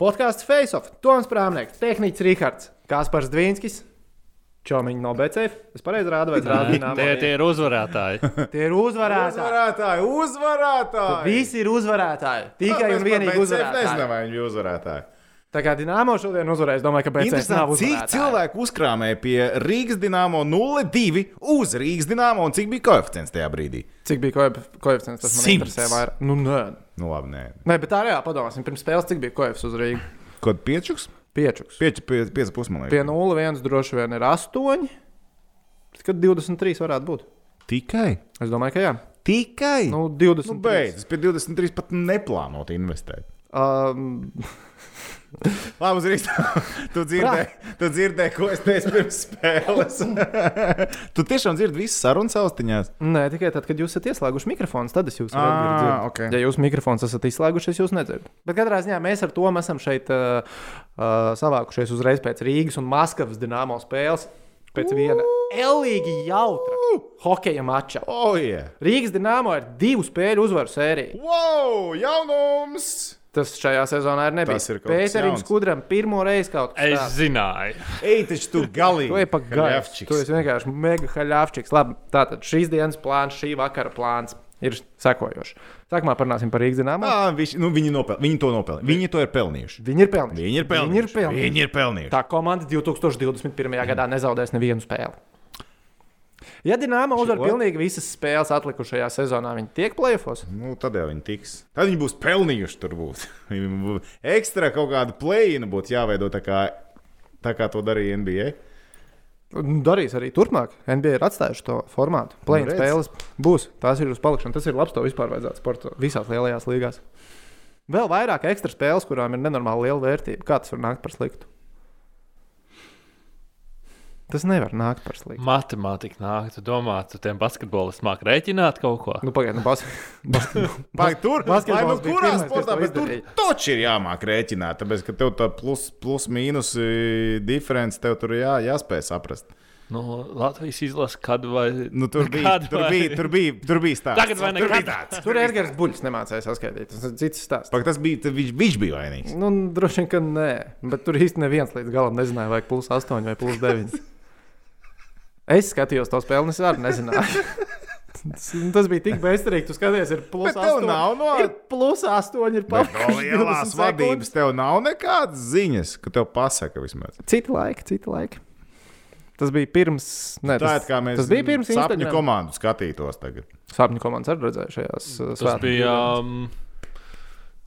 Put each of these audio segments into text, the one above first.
Podkāsts Face Off, Toms Prāmnieks, Tehnicis Rihards, Kaspars Dvīnskis. Čomiņš no BCF. Es pareizi rādu, vai rādu Tie, tie ir uzvarētāji. Tie ir uzvarētāji. Uzvarētāji, uzvarētāji! Visi ir uzvarētāji. Tikai un vienīgi Nezinu, uzvarētāji. vai viņi bija uzvarētāji. Tā kā Dienāmo šodien uzvarēs, domāju, ka BCF nav Interesanti, cik cilvēku uzkrāmēja pie Rīgas dīnāmo 0,2 uz Rīgas dīnāmo un cik bija koeficients tajā brīdī? Cik bija koef- koeficients? Tas man Simts. interesē vairāk. Nu, nē. Nu, labi, nē. Nē, bet tā reāli padomāsim. Pirms spēles cik bija koeficients uz Rīgas? Kaut piečuks? Piečuks. 5,5 man Pie liekas. 0,1 droši vien ir 8. Kad 23 varētu būt. Tikai? Es domāju, ka jā. Tikai? Nu, 20. Nu, beidz, pie 23 pat neplānotu investēt. Um, Labi, uz rīta. Tu dzirdēji, tu dzirdēji, ko es teicu pirms spēles. tu tiešām dzirdi visas sarunas austiņās. nē, tikai tad, kad jūs esat ieslēguši mikrofonu, tad es jūs Ā, dzirdu. ok. Ja jūs mikrofons esat izslēguši, es jūs nedzirdu. Bet katrā ziņā mēs ar to esam šeit uh, uh, savākušies uzreiz pēc Rīgas un Maskavas dīnāmo spēles. Pēc viena elīgi jautra hokeja mača. Oh, yeah. Rīgas dīnāmo ir divu spēļu uzvaru sērija. Wow, jaunums! Tas šajā sezonā ir nebijis. Tas ir Pēterim. Skudram pirmo reizi kaut kas Es tāds. zināju. Ej, taču tu galīgi. Tu esi pa gaisu. Haļavčiks. Tu esi vienkārši mega haļāvčiks. Labi, tātad šīs dienas plāns, šī vakara plāns ir sekojošs. Sākumā parunāsim par Rīgas dīnāmo. Ā, viņš, nu, viņi, nopel, viņi to nopelnīja. Viņi to ir pelnījuši. Viņi ir pelnījuši. Viņi ir pelnījuši. Viņi ir pelnījuši. Viņi ir pelnījuši. Tā komanda 2021. gadā nezaudēs nevienu spēli. Ja Dienāma uzvar pilnīgi visas spēles atlikušajā sezonā, viņi tiek plēfos. Nu, tad jau viņi tiks. Tad viņi būs pelnījuši tur būt. Ekstra kaut kāda plēna būtu jāveido tā kā, tā kā to darīja NBA. Nu, Darīs arī turpmāk. NBA ir atstājuši to formātu. Plēnas redz. spēles būs. Tās ir uz palikšanu. Tas ir labs. To vispār vajadzētu sportā visās lielajās līgās. Vēl vairāk ekstra spēles, kurām ir nenormāli liela vērtība. Kā tas var nākt par sliktu? Tas nevar nākt par sliktu. Matemātika nāk, tu domā, tu tiem basketbolistiem māk rēķināt kaut ko. Nu, Pagaidiet, nu, bas... bas... Vai tur Basketbols vai nu bija kurā sportā, to bet tur taču ir jāmāk rēķināt. Tāpēc, ka tev tā plus, plus mīnus eh, diference tev tur jā, jāspēj saprast. Nu, Latvijas izlase, kad vai. Nu, tur, bija, Kad tur, vai- bija, tur, bija, tur bija stāsts. Tagad vai tur nekad? bija tāds. Tur Edgars Buļs nemācīja saskaitīt. Tas ir cits stāsts. Pak, tas bija, viņš, viņš bija vainīgs. Nu, droši vien, ka nē. Bet tur īstenībā neviens līdz galam nezināja, vai plus 8 vai plus 9. Es skatījos to spēli, un es arī nezināju. Tas, tas bija tik bezcerīgi. Tu skaties, ir plus Bet tev 8. nav no- Ir plus 8, ir no lielās 20 vadības tev nav nekādas ziņas, ka tev pasaka vismaz. Citi laiki, citi laiki. Tas bija pirms. Nē, Tā tas, kā mēs tas bija pirms sapņu Instagram. komandu skatītos tagad. Sapņu komandas arī redzēju šajās uh, Tas svētku bija. dienās. Um,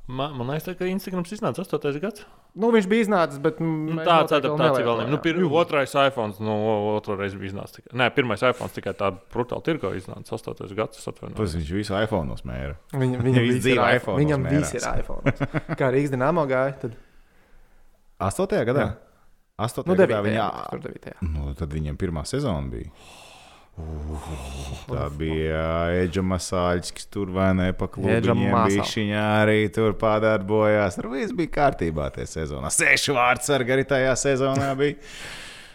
man, man liekas, ka Instagrams iznāca 8. gads. Nu, viņš bija iznācis, bet. Nu, mēs tā noteikti tāda vēl nelietojām. nu, pir, Otrais iPhone, nu, otru reizi bija iznācis. tikai- Nē, pirmais iPhone tikai tā brutāli tirgo iznāca 8. gads. Tas viņš visu iPhone uzmēra. Viņam, Viņam viss ir iPhone'os Viņam viss ir iPhone. Kā Rīgas dīnāmo gāja, tad 8. gadā? Jā. 8. nu, gadā 9. viņa, Tur 9. nu, tad viņam pirmā sezona bija. Tā bija Eģa Masāļs, kas tur vai ne. Masāļs. Viņš arī tur padarbojās. Tur viss bija kārtībā tajā sezonā. Sešu vārds arī tajā sezonā bija.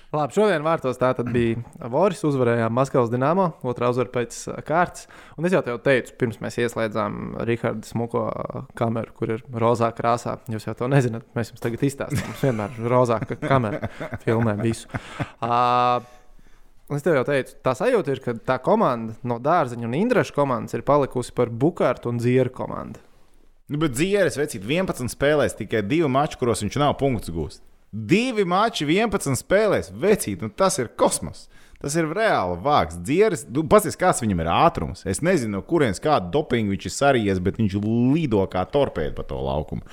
Labi, šodien vārtos tā bija Voris. Uzvarējām Maskavas dīnāmo, otrā uzvara pēc uh, kārtas. Un es jau tev teicu, pirms mēs ieslēdzām Rahardu smuko uh, kameru, kur ir rozā krāsā. Jūs jau to nezināt. Mēs jums tagad izstāstām. Mums vienmēr ir rozā ka- kamera, filmē visu. Uh, Es tev jau teicu, tā sajūta ir, ka tā komanda no dārziņa un Indraša komandas ir palikusi par Bukārtu un Dzieru komandu. Nu, bet Zieris vecīt 11 spēlēs tikai divi mači, kuros viņš nav punktus gūst. Divi mači 11 spēlēs, vecīt, nu tas ir kosmos. Tas ir reāli vāks. Dzieris, nu, paskatās, kāds viņam ir ātrums. Es nezinu, no kurienes kādu dopingu viņš ir sarījies, bet viņš lido kā torpēda pa to laukumu.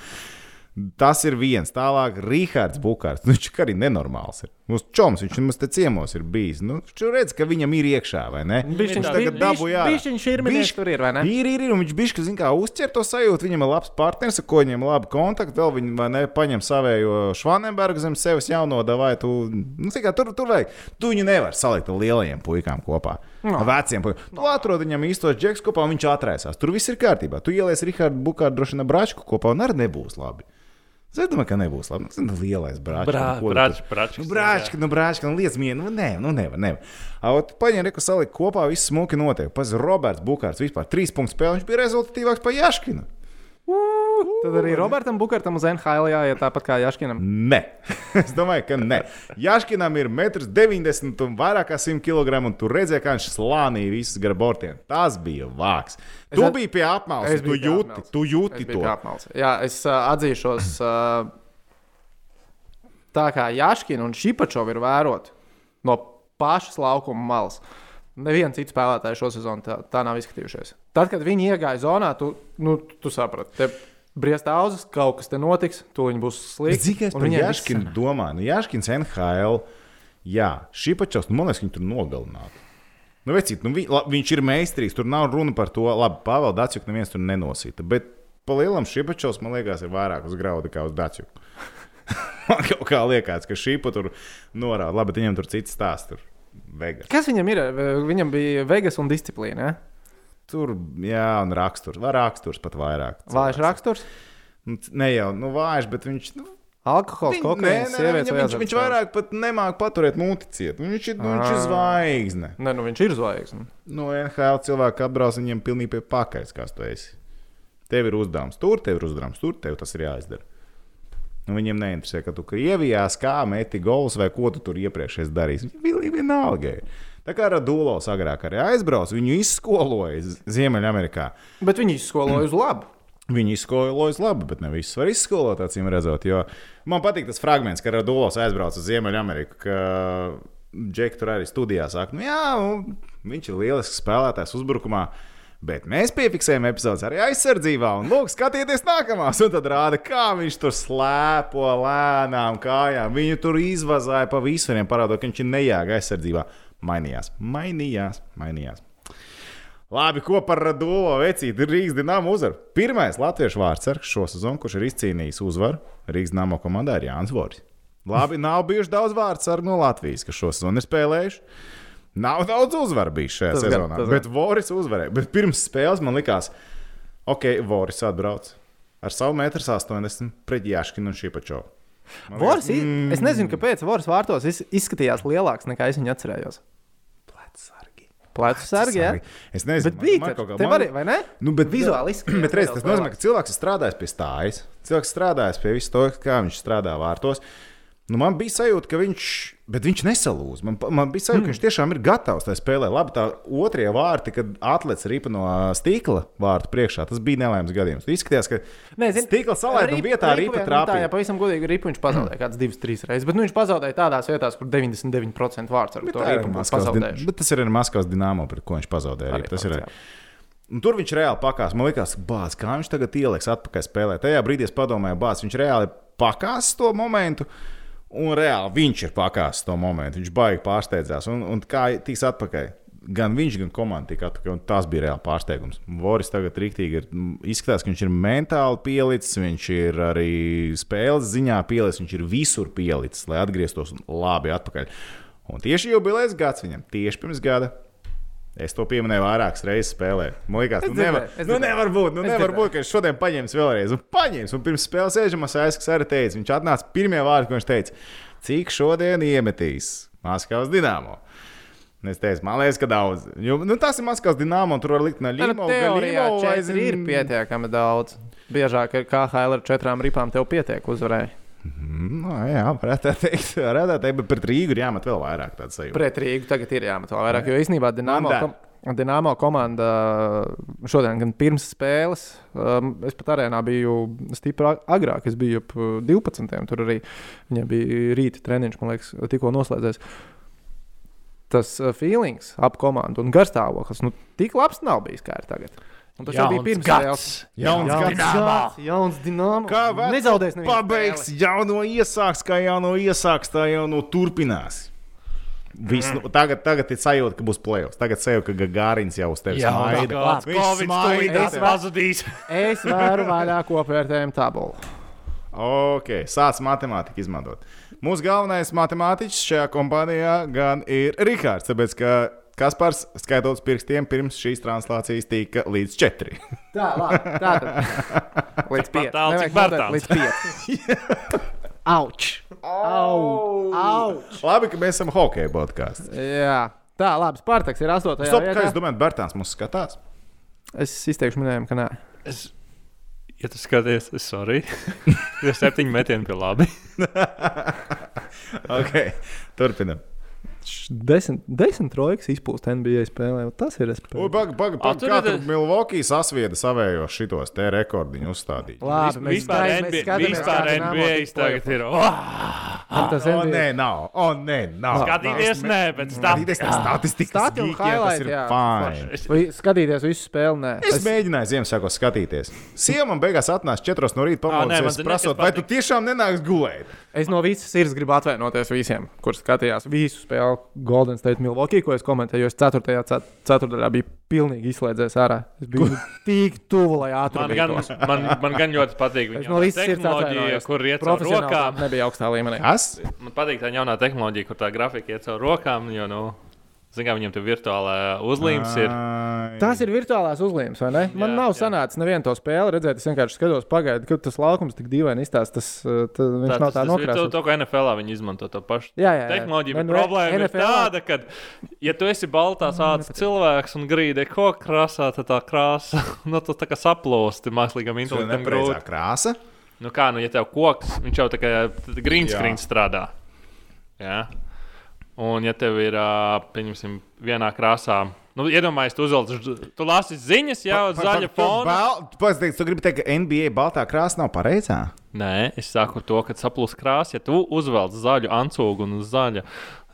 Tas ir viens. Tālāk, Rīgards Bukārs. Nu, viņš arī nenormāls ir. Mums čoms, viņš mums te ciemos ir bijis. Nu, viņš redz, ka viņam ir iekšā, vai ne? Bišķiņš tagad dabūja ārā. Bišķiņš ir minējis, tur ir, vai ne? Ir, ir, ir, un viņš bija zin, kā uztver to sajūtu. Viņam ir labs partneris, ar ko viņam labi kontakti. Vēl viņi vai ne, paņem savējo Švanenbergu zem sevis jauno, vai tu. Nu, kā tur, tur vajag. Tu viņu nevari salikt ar lielajiem puikām kopā. No. Veciem puikiem. Tu atrod viņam īstos džeks kopā, un viņš atraisās. Tur viss ir kārtībā. Tu ielies Rihardu Bukārdu droši vien ar bračku kopā, un arī nebūs labi. Es domāju, ka nebūs labi. Lielais. Brā- nu, brāčs, tur- brāčs, Nu, jā. brāčka, nu, brāčka, nu, liec mieru. Nu, nē, nu, nevar, nevar. Ot, paņem, reku salikt kopā, viss smuki notiek. Pats Roberts Bukārs vispār trīs punktu spēlē, viņš bija rezultatīvāks par Jaškinu. Tad arī Robertam Bukartam uz NHL jāiet tāpat kā Jaškinam. Nē, es domāju, ka nē. Jaškinam ir 1,90 m un vairāk kā 100 kg. Un tur redzēja, kā viņš slānīja visus gar bortiem. Tas bija vāks. Tu at- biji pie apmales, Es tu jūti, apmales. tu jūti Es to. apmals. Jā, es uh, atzīšos, uh, tā kā Jaškina un Šipačova ir vērot no pašas laukuma malas. Neviens cits spēlētājs šo sezonu tā, tā nav izskatījušies. Tad, kad viņi iegāja zonā, tu, nu, tu saprati, briest auzas, kaut kas te notiks, to viņi būs slikti. Cik es par viss- domāju? Nu, Jaškins NHL, jā, šī pačos, nu, man liekas, viņi tur nogalinātu. Nu, vecīt, nu, vi, la, viņš ir meistars, tur nav runa par to, labi, Pāvils Dārcis, neviens tur nenosīta. Bet pa lielam šī pačos, man liekas, ir vairāk uz graudu kā uz Dārcis. man kaut kā liekas, ka šī pa tur norāda, labi, viņam tur cits stāsts. Tur. Vegas. Kas viņam ir? Viņam bija Vegas un disciplīna. Ja? Tur, jā, un raksturs. Vai raksturs pat vairāk. Vājš raksturs, Nu, Ne jau, nu, vājš, bet viņš. Nu, alkohols, kokaīns, sievietes. viņš, viņš vairāk pat nemāķi paturēt muti ciet. Viņš ir, nu, viņš ir Ā. zvaigzne. Nē, nu viņš ir zvaigznes. No NHL cilvēka atbrauc viņiem pilnīgi pie pakaļas, kas tu esi. Tev ir uzdevums tur, tev ir uzdevums tur, tev tas ir jāizdara. Nu, viņiem neinteresē, ka tu Krievijā kā meti golus vai ko tu tur iepriekš esi darījis. Viņi vienalga. Tā kā Radulovs agrāk arī aizbrauca, viņu izskoloja Ziemeļamerikā. Bet viņi izskoloja uz labu. Viņi izskolojas labi, bet ne visus var izskolot, acīm redzot. Jo man patīk tas fragments, ka Radulovs aizbrauca uz Ziemeļameriku. ka Džeki tur arī studijā saka, nu jā, nu, viņš ir lielisks spēlētājs uzbrukumā. Bet mēs piefiksējam epizodes arī aizsardzībā. Un, lūk, skatieties, nākamās. Un tad rāda, kā viņš tur slēpo lēnām kājām. Viņu tur izvazāja pa visiem, parādot, ka viņš ir nejāga aizsardzībā. Mainījās, mainījās, mainījās. Labi, ko par Radulu vecīti ir Rīgas dīnāma uzvara. Pirmais latviešu vārdsargs šo sezonu, kurš ir izcīnījis uzvaru Rīgas dīnāma komandā, ir Jānis Voris. Labi, nav bijuši daudz vārdsargu no Latvijas, kas šo sezonu ir spēlējuši. Nav daudz uzvaru bijis šajā Tas gan, sezonā, gan. bet Voris uzvarēja. Bet pirms spēles man likās, ok, Voris atbrauc ar savu 1,80 m pret Jāškinu un Šipačovu. Man Vors, liekas, mm. Es nezinu, kāpēc Vors vārtos iz- izskatījās lielāks nekā es viņu atcerējos. Plecu sargi, jā. Es nezinu, Bet bija kaut kā- tev man- arī, vai ne? Nu, bet, Vizuāli izskatījās Bet reiz, tas nozīmē, ka cilvēks ir strādājis pie stājas. Cilvēks strādājis pie visu to, kā viņš strādā vārtos. Nu, man bija sajūta, ka viņš, bet viņš nesalūz. Man, man bija sajūta, ka viņš tiešām ir gatavs tajā spēlē. Labi, tā otrie vārti, kad atlets ripa no stīkla vārtu priekšā, tas bija nelaimes gadījums. Izskatījās, ka stīkla salaida un Ripu- vietā ripa vien- nu, Tā, trāpīja. pavisam godīgi, Ripu viņš pazaudēja kādas divas, trīs reizes. Bet nu, viņš pazaudēja tādās vietās, kur 99% vārds ar Bet to Ripu din- pazaudējuši. Bet tas ir arī Maskavas dīnāmo, pret ko viņš pazaudēja. Arī Arī, tas ir arī. Un tur viņš reāli pakās. Man liekas, bāz, kā viņš tagad ieliks atpakaļ spēlē. Tajā brīdī es padomāju, bāz, viņš reāli pakās to momentu. Un reāli viņš ir pakās to momentu. Viņš baigi pārsteidzās. Un, un kā tiks atpakaļ? Gan viņš, gan komanda tika atpakaļ. Tas bija reāli pārsteigums. Voris tagad rīktīgi ir. Izskatās, ka viņš ir mentāli pielicis, viņš ir arī spēles ziņā pielicis, viņš ir visur pielicis, lai atgrieztos labi atpakaļ. Un tieši jubilejas gads viņam, tieši pirms gada. Es to pieminēju vairākas reizes spēlē. Man liekas, nu, nevar, nu, nevar būt, nu, nevar būt, ka viņš šodien paņems vēlreiz. Un paņems, un pirms spēles ēžamās aizskas arī teica, viņš atnāca pirmie vārdi, ko viņš teica, cik šodien iemetīs Maskavas dīnāmo. Un Es teicu, man liekas, ka daudz. Jo, nu, tas ir Maskavas dīnāmo, un tur var likt no Tā Līmo. teorijā četri ir pietiekami daudz. Biežāk ir KHL ar četrām ripām tev pietiek uzvarēji. Nu, jā, varētu tā teikt, varētu tā teikt, bet pret Rīgu ir jāmet vēl vairāk tādu sajūtu. Pret Rīgu tagad ir jāmet vēl vairāk, jo īstenībā Dienāmo, kom Dienāmo komanda šodien, gan pirms spēles, es pat arēnā biju stipri ag- agrāk, es biju ap uh, 12. Tur arī viņiem bija rīta treniņš, man liekas, tikko noslēdzies. Tas feelings ap komandu un garstāvoklis, nu, tik labs nav bijis kā ir tagad. Un tas jau bija Jauns pirms gads. spēles. Jauns gads. jauns Dienāmo. Kā vecs Nezaudēs nevienu Pabeigs jauno iesāks, kā jauno iesāks, tā jauno turpinās. Viss, nu, tagad, tagad ir sajūta, ka būs plēsoņš. Tagad sajūta, ka Gārins jau uz tevis smaida. kāds Viņš smaida. tūlītās Es- pazudīs. Es varu vaļā kopvērtējumu tabulu. Ok, sāc matemātiku izmantot. Mūsu galvenais matemātiķis šajā kompānijā gan ir Rikārds, tāpēc ka Kaspars skaitot uz pirkstiem pirms šīs translācijas tika līdz četri. Tā, labi. Tā tad. Līdz pieciem. tālu, cik Bartāns. Līdz pieciem. Auč! Au! Auč! Labi, ka mēs esam hokeja podkāsts. Jā. Tā, labi. Spartaks ir 8. Stop, kā vietā. jūs domājat, Bērtāns mums skatās? Es izteikšu minējumu, ka nē. Es Ja tu skaties, es sorry. Ir septiņi metieni pie labi. okay. Turpinam. Desmit, desmit trojkas izpūst NBA spēlē. Tas ir respekts. Pagaid, pagaid, A, pagaid. tur Kā tur Milwaukee sasvieda savējos šitos te rekordiņu uzstādīt? Labi, mēs vispār NBA, skatāmies, vispār NBA tagad ir. Oh, Tas O, NBA nē, nav. O, nē, nav. skatīties, nē, bet Skatīties, statistikas geekiem, tas ir. Vai skatīties visu spēli? Nē, Es mēģināju Ziemassvētkos skatīties. Sieva man beigās atnāca 4 no rīta, pamodus, prasot, vai tu tiešām nenāks gulēt. Es no visas sirds gribu atvainoties visiem, kuriem skatījās visu spēli Golden State Milwaukee, ko es komentēju. Jo es 4. ceturtajā biju pilnīgi izslēdzies ārā. Es biju tik tuvu, lai Man ātri gan, man, man gan ļoti patīk Es viņa no visas sirds tehnoloģija, atvainojos. kur iet caur rokām. nebija augstā līmenī. Kas? Man patīk tā jaunā tehnoloģija, kur tā grafika iet caur rokām. Jo, nu, zin, kā viņam tur virtuālā uzlīmes ir. Tās ir virtuālās uzlīmes, vai ne? Man Jā, nav jā. sanācis nevienu to spēli redzēt. Es vienkārši skatos, pagaidu, ka tas laukums tik dīvaini izstāsta. Tas, uh, tas viņš Tā, nav tā ir to, to, ko NFL viņi izmanto to pašu. Jā, jā, jā. Tehnoloģija, nu, problēma ir NFL tāda, ka, ja tu esi baltās ādas cilvēks un grīdi kā krāsā, tad tā krāsa nu, tas tā kā saplūst mākslīgam Tā ir intelektam grūti. krāsa. Nu kā, nu, ja tev koks, viņš jau tā kā green screen strādā. Jā. Un, ja tev ir, pieņemsim, vienā krāsā, nu, iedomājies, tu uzvelc, tu lasi ziņas, jau uz zaļa fona. Teiks, tu gribi teikt, ka NBA baltā krāsa nav pareizā. Nē, es saku to, ka saplūst krāsa, ja tu uzvelc zaļu ancūgu un zaļa.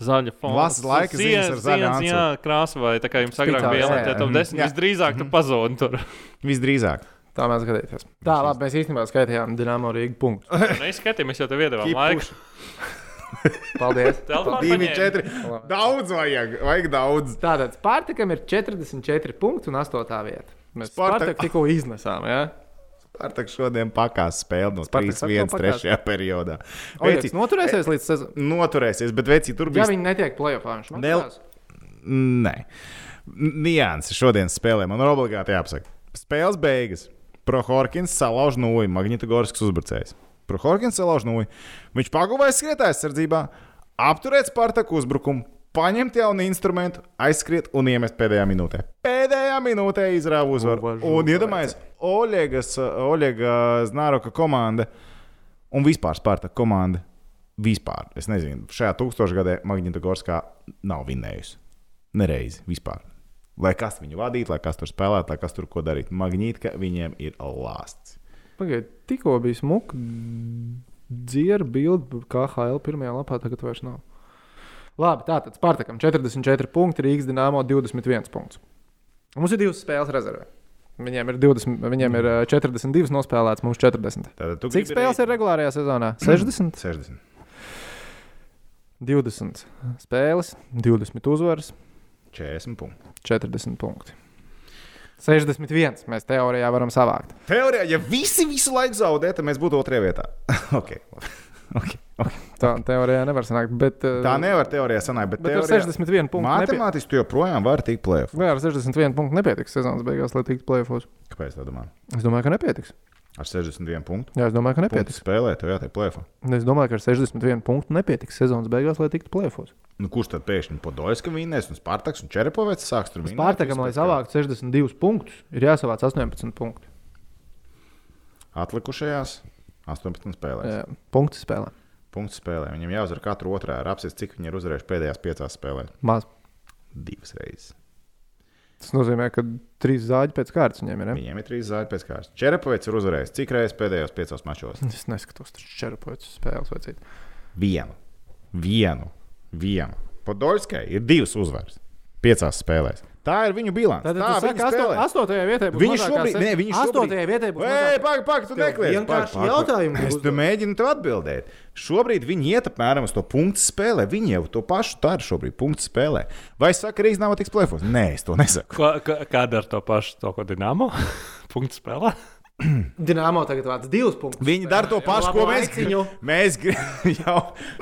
Zaļa fona. Lasi laika ziņas ar zaļu Sienas, Jā, krāsa vai tā kā jums agrāk bija tev Mhm. desmit visdrīzāk tu pazūdi tur. Visdrīzāk. Tā mēs skatīties. Tā, labi, mēs īstenībā skaitījām Dienāmo Rīgas punktu. Mēs skatāmies, jau tev iedavām laiku. Paldies! Divi, četri. Daudz vajag, vajag daudz. Tātad Spartakam ir 44 punkti un 8 vieta. Mēs Spartak- Spartak tikko iznesām. Ja? Ar tā šodien pakās spēli no Spartaks 3-1 atkal pakās. trešajā periodā. Veci, noturēsies līdz sezonai. noturēsies, bet veci tur Ja bija. viņi netiek plēsoņā, viņš Nel-. Nē, nianses šodienas spēlē man ir obligāti jāpasaka. Spēles beigas. Prohorkins salauž nūju, Magnitogorskas uzbrucējs. Prohorkins salauž nūju. Viņš pagūvēja skrietājs sardzībā, apturēt Spartaku uzbrukumu, paņemt jaunu instrumentu, aizskriet un iemest pēdējā minūtē. Pēdējā minūtē izrāva uzvaru. Un iedomājieties, Oļegas, Oļega Znaroka komanda un vispār Spartaka komanda. Vispār, es nezinu, šajā tūkstošgadē Magnitogorskā nav vinējusi. Nereizi vispār. Lai kas viņu vadītu, lai kas tur spēlētu, lai kas tur ko darītu. Magnītka viņiem ir lāsts. Pagaidiet, tikko bija smuka dzirra bilde KHL pirmajā lapā, tagad vairs nav. Labi, tātad Spartakam 44 punkti, Rīgas dīnāmo 21 punkts. Mums ir divas spēles rezervē. Viņiem ir, 20, viņiem ir ā, 42 nospēlēts, mums 40. Tātad Cik spēles ir regulārajā sezonā? 60, 60. 20 spēles, 20 uzvaras, 40 punkti. 40 punkti. 61 mēs teorijā varam savākt. Teorijā, ja visi visu laiku zaudē, tad mēs būtu otrajā vietā. okay. Okay. Okay. Tā teorijā nevar sanākt. Bet, Tā nevar teorijā sanākt, bet, Bet ar teorijā, 61 punktu nepie... matemātiski tu joprojām vari tikt plēsoņā. Vai ar 61 punktu nepietiks sezonas beigās, lai tiktu plēfos? Kāpēc tā domā? Es domāju, ka nepietiks. Ar 61 punktu. Jā, es domāju, ka Punktu nepietiks. spēlē, tev jātiek plēsoņā. Es domāju, ka ar 61 punktu nepietiks sezonas beigās, lai tiktu plēfos. Nu, kurš tad pēkšņi Podolska vinnēs, un Spartaks un Čerepovets sāks tur vinnēt? Spārtakam, lai savāktu 62 punktus, ir jāsavāc 18 punkti. Atlikušajās 18 spēlēs. Jā, punktu spēlē. Punktu spēlē. Viņam jāuzvar katru otrā ar apsies, cik viņi ir uzvarējuši pēdējās piecās spēlēs. Maz. Divas reizes. Tas nozīmē, ka trīs zāģi pēc kārtas viņiem ir. Ne? Viņiem ir trīs zāļi pēc kārtas. Čerepovets ir uzvarējis cik reizes pēdējos piecos mačos? Es neskatos, tas čerpojas spēles vai citu. Vienu. Vienu. Vienu. Podolskai ir divas uzvaras. Piecās spēlēs. Tā ir viņu bilance. Tad Tā sakat, spēlē. 8. vietā būs Viņi mazākā šobrīd, viņi šobrīd, 8. vietā būs. Ei, pagaidi, pagaidi, tu nekliedz. vienkārši jautājumi Es te mēģinu tev atbildēt. Šobrīd viņi iet apmēram uz to punktu spēlē. Viņi jau to pašu dara šobrīd, punktu spēlē. Vai es saku, ka Rīgas nav tiks plēfos? Nē, es to nesaku. Kāda ar to pašu, to ko Dienāmo? Punkts spēlē. Dināmo tagad vāc divus punktus. Viņi dara to pašu, ko mēs gribam. Mēs gribam jau,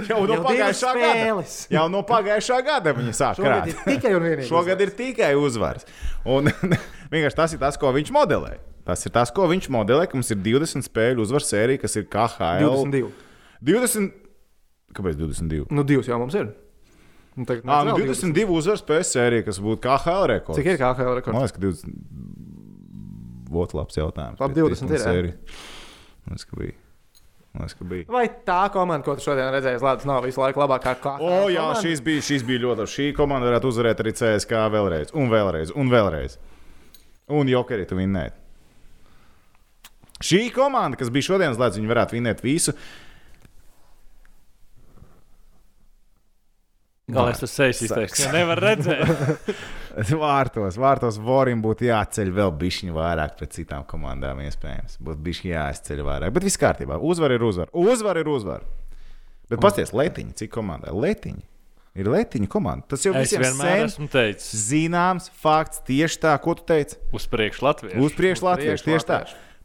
jau no Jau pagājušā gada. Jau no pagājušā gada viņi sāk krāt. tikai un vienīgi. Šogad ir tikai uzvaras. Un vienkārši tas ir tas, ko viņš modelē. Tas ir tas, ko viņš modelē, ka mums ir 20 spēļu uzvaras sērija, kas ir KHL. 22. 20. Kāpēc 22? Nu, divas jau mums ir. Un tagad nāc nu vēl 22 uzvaras spēļu sērija, kas būtu KHL rekords. Cik ir KHL Man rekords? liekas, ka 20. Būtu labs jautājums. Labi, bet 20 īstenībā ir, sērija- Man liekas, ka bija. Liekas, ka bija. Vai tā komanda, ko tu šodien redzēji, Latvijas, nav visu laiku labākā? Kā, O, jā, šīs bija, šīs bija ļoti labi. Šī komanda varētu uzvarēt arī CSK vēlreiz, un vēlreiz, un vēlreiz. Un Jokeri tu vinnēt. Šī komanda, kas bija šodienas lēdz, viņi varētu vinnēt visu. Es tas sejas izteiktu? Ja nevar redzēt. Vārtos, vārtos Vorim būtu jāceļ vēl bišķiņu vairāk pret citām komandām, iespējams. Būtu bišķiņu jāizceļ vairāk. Bet viss kārtībā. Uzvar ir uzvar. Uzvar ir uzvar. Bet pasties, letiņi, cik komandai? Letiņi. Ir letiņa komanda. Tas jau Es vienmēr esmu teicis, zināms fakts. Tieši tā, ko tu teici. uz priekšu Latvijas. Uz priekšu Latviešu. Tieši tā.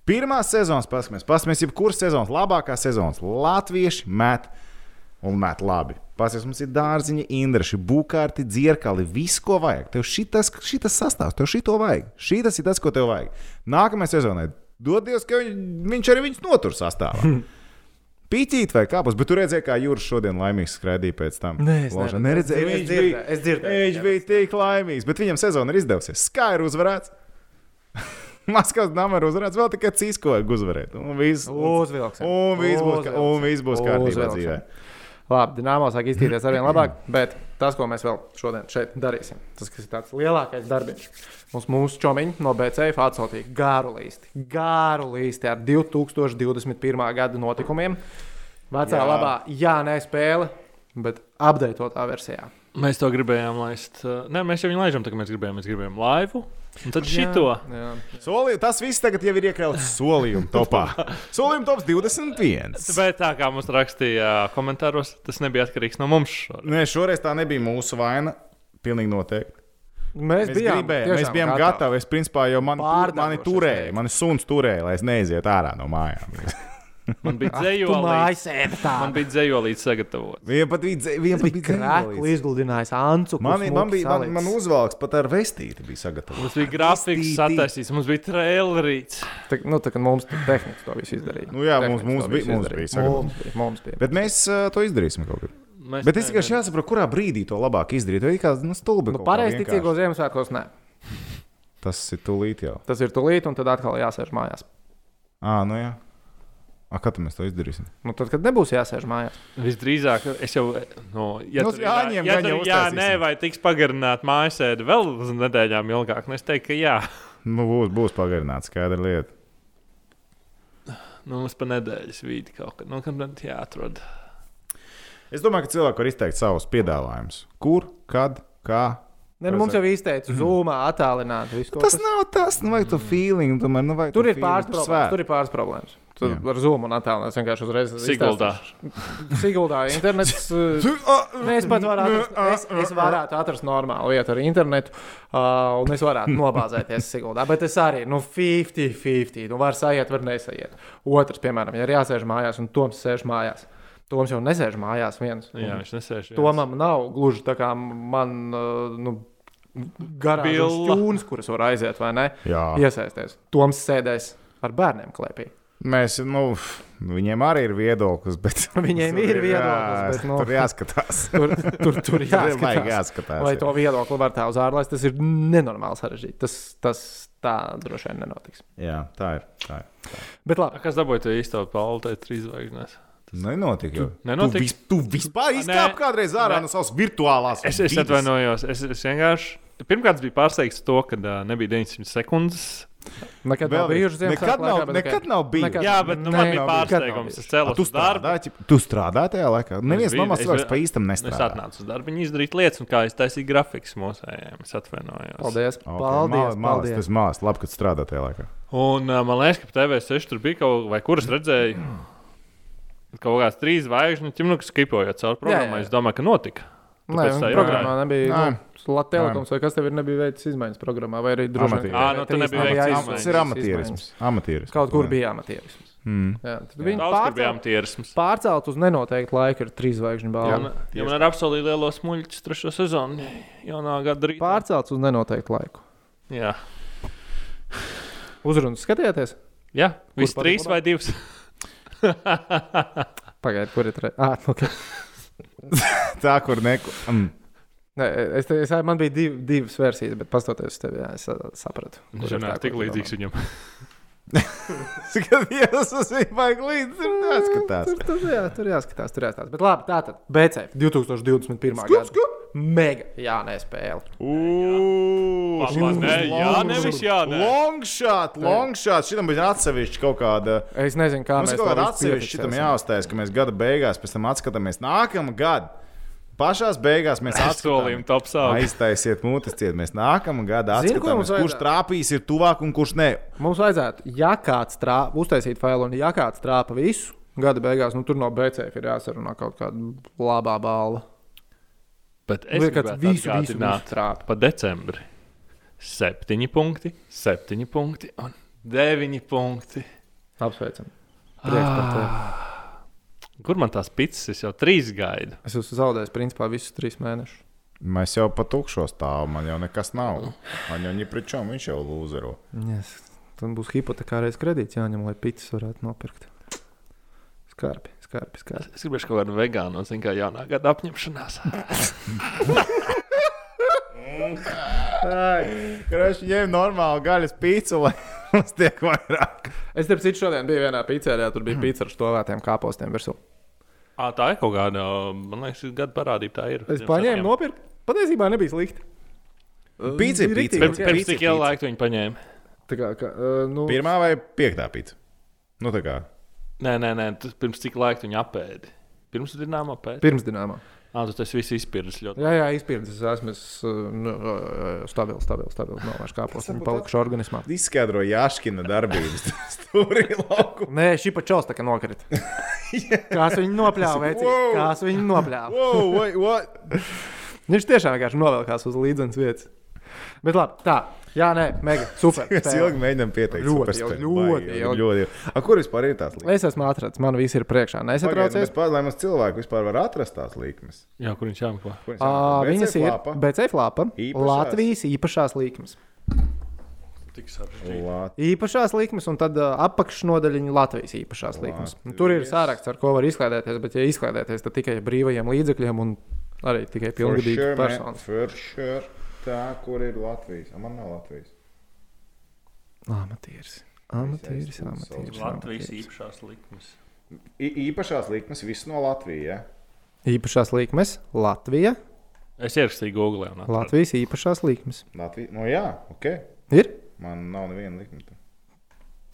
Pirmās sezonas paskatīsimies, paskatīsimies, jebkuras sezonas, labākās sezonas. Latvieši met un met labi. Paskatīsimies, mums ir dārziņi, indreši, būkārti, dzirkali, viss, ko vajag. Tev šitas, šitas sastāvs, tev šito vajag. Šitas ir tas, ko tev vajag. Nākamajai sezonai dodies, ka viņ, viņš arī viņus notur sastāvā. Pīķīt vai kāpus, bet tu redzēji, kā Jūras šodien laimīgs skraidīja pēc tam. Nē, es neredzu. neredzēju. Viņš bija, es dzirdēju, viņš bija tik laimīgs, bet viņam sezona ir izdevusies. Skaidrs uzvarēts. Maskavas nama ir uzvarēts, vēl tikai Cisko vajag uzvarēt. Un viss Uzvilksim. un viss būs, un viss būs kārtībā dzīvē. Labi, Dienāmo sāk iztīrīties ar vien labāk, bet tas, ko mēs vēl šodien šeit darīsim, tas kas ir tāds lielākais darbiņš. Mums mūsu čomiņi no BCF atsūtīja garu līsti. Garu līsti ar 2021. gada notikumiem. Vecā Jā. Labā, jā, nē, spēle, bet apdeitotā versijā. Mēs to gribējām laist. Nē, mēs jau viņu laižam, tā kā mēs gribējām. Mēs gribējām laivu. Un tad šito. Jā. Soli, tas viss tagad jau ir iekļauts solījuma topā. Solījuma tops 21. Bet tā kā mums rakstīja komentāros, tas nebija atkarīgs no mums. šoreiz. Nē, šoreiz tā nebija mūsu vaina. Pilnīgi noteikti. Mēs, Mēs, bijām, tiešām mēs bijām gatavi. gatavi. Es principā jau mani, mani turēju, mani suns turēja, lai es neizietu ārā no mājām. Man bija Tu dzējolīts. Man bija dzējolīts sagatavots. Viņa pat bija, krāklis, dzēnolīts. izgludinājis Ancu. Man, man bija man, man uzvalks pat ar vestīti bija sagatavots. Mums bija grafiks sataisīts, mums bija trailerīts. Tā, nu, tā kā mums tur tehniski to visu izdarīja. Nu jā, mums- mums to bija- mums bija sagatavots. Mums bija, mums bija. Bet mēs uh, to izdarīsim kaut kad. Mēs Bet es tikai jāsaprot, kurā brīdī to labāk izdarīt. Vai kā nu, stulbi. Nu, Pareizticīgo vienkārši. Ziemassvētkos nē. Tas ir tūlīt jau. Tas ir tūlīt, un tad atkal jāsēž mājās. Ah, nu jā. A, kad mēs to izdarīsim? Nu, tad, kad nebūs jāsēž mājās. Visdrīzāk, es jau. No, ja Nu, tur, Jāņem, ja tur, jā, nē, vai tiks pagarināta mājasēde vēl uz nedēļām ilgāk, nu es teiktu, ka jā. Nu, būs, būs pagarināts, skaidra lieta. Nu, mums pa nedēļas vidi kaut kad. Nu, kad tad jāatrod. Es domāju, ka cilvēki var izteikt savus piedāvājumus. Kur, kad, kā. Ne, nu, mums jau izteica zūmā, attālināti. Tas kas- nav tas, nu, vajag to feeling. Tomēr, nu, vajag Tur to ir pāris feeling svētku. Tur ir pāris problēmas. Tur Jā. ar zūmu un attēlu es vienkārši uzreiz Siguldā. Siguldā internets. uh, Mēs pat varētu es, es varētu atrast normālu vietu ar internetu, uh, un es varētu nobāzēties Siguldā. Bet es arī, nu, 50-50. Nu, var sajiet, var nesaiet. Otrs, piemēram, ja ir jāsēž mājās, un Toms sēž mājās. Toms jau nesēž mājās viens. Jā, viņš nesēž. viens. Tomam nav gluži tā kā man, uh, nu, garā Billa. stūns, kuras var aiziet, vai ne? Jā. Iesaisties. Toms sēdēs ar bērniem klēpī. Mēs, nu, viņiem arī ir viedoklis, bet. Viņiem ir viedoklis, Jā, bet, nu, Tur jāskatās. Tur, tur, tur jāskatās. jāskatās. Vai jā. to viedokli var tā uz ārlaist, tas ir nenormāli sarežģīti. Tas, tas tā droši vien nenotiks. Jā, tā ir. Tā ir. Bet labi, Kas dabūja to īsto palu, tai trīs zvaigznes? Nenotika. jau. Nenotika? Tu, vis, tu vispār izkāp Nē. kādreiz ārā Nē. no savas virtuālās. Es, es atvainojos. Es, es vienkārši. Pirmkārt, biju pārsteigts to, ka uh, nebija 900 sekundes. Nekad Vēl nav bijuši nekad Ziemassvētku nav, laikā, bet nekad tikai- nav bijis. Nekad. Jā, bet nu, Nē, man bija nav bijuši. pārsteigums. Es cēlos tu uz darbu. strādāji, ķip- tu strādāji tajā laikā? Neviens biju- no mums es cilvēks biju- pa īstam Es nestrādā. atnācu uz darbu, viņi izdarīja lietas, un kā es taisīju grafikus mūsējiem. Es atvainojos. Paldies. Okay, Paldies. Paldies. tas mākslinieks, labi, ka tu strādā tajā laikā. Un uh, man liekas, ka TV6 tur bija kaut vai kuras redzēju. Kaut kāds trīs zvaigžņu ķimnuks skipojot caur programmu. jā. Es domāju, ka notika. Nē, tā, jā. programmā nebija. Nē. Nu, Latvijas telekoms vai kas tev ir nebija veicis izmaiņas programmā, vai arī droši Amatieris. vien Ā, nu. Tas ir amatierisms. amatierisms. Kaut kur bija amatierisms. Mm. Jā, viņi amatierisms. pārcelt uz nenoteiktu laiku ar trīs zvaigžņu Ja balvu. ja man ir apsolīti lielo smuļķu trešo sezonu, jaunā gada rītā. Pārcelts uz nenoteiktu laiku. Jā, Uzrunas skatījāties? Jā viss trīs vai divas. Pagaidiet, kur ir trešā. Ah, okay. Tā, kur neko. Mm. Nē, es, es, man bija div, divas versijas, bet pastoties uz tevi, jā, es sapratu. Viņš ir tik līdzīgs viņam. Skaties, uz viņu vajag līdzi. Tur jāskatās. Tur, tur, jā, tur jāskatās, tur jāskatās. Bet labi, tā tad BC 2021. gada. Mega jānē spēle. Papa, nē, jā, nevis jā, nē. Long shot, long shot. Šitam būs atsevišķi kaut kāda. Es nezinu, kā Mums mēs ir kaut to kāda visu atsevišķa šitam jāuztais, ka mēs gada beigās pēc tam atskatāmies nākamā gada. Pašās beigās mēs Solījām atskatāmies. top sāli. Aiztaisiet mutes ciet. Mēs nākamā gada atskatāmies, kurš vajadzētu? trāpīs ir tuvāk un kurš ne. Mums vajadzētu, ja kāds trāpa, uztaisīt failu, un ja kāds trāpa visu, gada beigās, nu tur no BC ir jāsarunā kaut kāda labā balva. Bet es Vai kāds gribētu visu, visu, visu trāpa. pa decembri. Septiņi punkti, septiņi punkti un deviņi punkti. Apsveicam. Prieks par tevi. Ah. Kur man tās pizzas? Es jau trīs gaidu. Es esmu zaudējis principā visus trīs mēnešus. Mēs jau pa tukšo stāvam, man jau nekas nav. Man jau nepričām, viņš jau lūzero. Yes. Tad būs hipotekārais kredīts jāņem, lai pitas varētu nopirkt. Skarbi, skarbi, skarbi. Es gribēju kaut kādu vegānu, zinu, kā jaunā gada apņemšanās. Kurš ņem normālu gaļas pīci, lai mums tiek vairāk? Es tev citu šodien biju vienā pīcērijā, tur bija pīcis ar stovētiem kāpostiem virsū. À, tā ir kaut kāda, man liekas, gada parādība. Tā ir. Es paņēmu, nopirku. Patiesībā nebija slikti. Pīci ir Bija pīci. riktīgi. Pirms, pirms cik ilga laika viņi paņēma? Tā kā, kā, nu, Pirmā vai piektā pīci? Nu, tā kā. Nē, nē, nē, tas pirms cik laika viņi apēdi. Pirms dināmā pēc. pirms dināmā. Ah, tas viss izpirdas ļoti. Jā, jā, izpildījis. Es esmu es, uh, nu, stabils, stabils, stabils. Nav vairs kāpos. Viņi palikuši organismā. Izskaidro Jāškina darbības stūrī lauku. Nē, šī pa čels tā kā nokrita. Kās viņi nopļāva, vecīt. Wow. Kās viņi nopļāva. Wow, wait, what? Viņš tiešām vienkārši novelkās uz līdzenas vietas. Bet labi, tā. Jā, nē, mega. Super. Mēs ilgi mēģinām pieteikt. Ļoti ļoti ļoti ilgi. A, kur vispār ir tās līnijas? Es esmu atrasts, man viss ir priekšā. Nesatraucies. pār- Lai mums cilvēki vispār var atrast tās līnijas. Jā, kur viņš jāmeklē. Viņas ir Lapa? BC flapa. Īpašās. Latvijas īpašās līnijas. Lat- Īpašās līnijas, un tad uh, apakšnodaļiņa Latvijas īpašās līnijas. Latvijas. Tur ir sāraksts, ar ko var izklaidēties, bet, ja izklaidēties, tad tikai brīvajiem līdzekļiem un arī tikai For pilngadīgas sure, for sure. Tā, kur ir Latvijas? A, Man nav Latvijas. Amatieris. Amatieris, amatieris. Latvijas amatieris. īpašās likmes. I, īpašās likmes, viss no Latvijas. Ja? Īpašās līnijas, Latvija. Es ierakstīju Google. un atradu. Latvijas īpašās līnijas. Latvija. No jā, ok. Ir? Man nav neviena likme.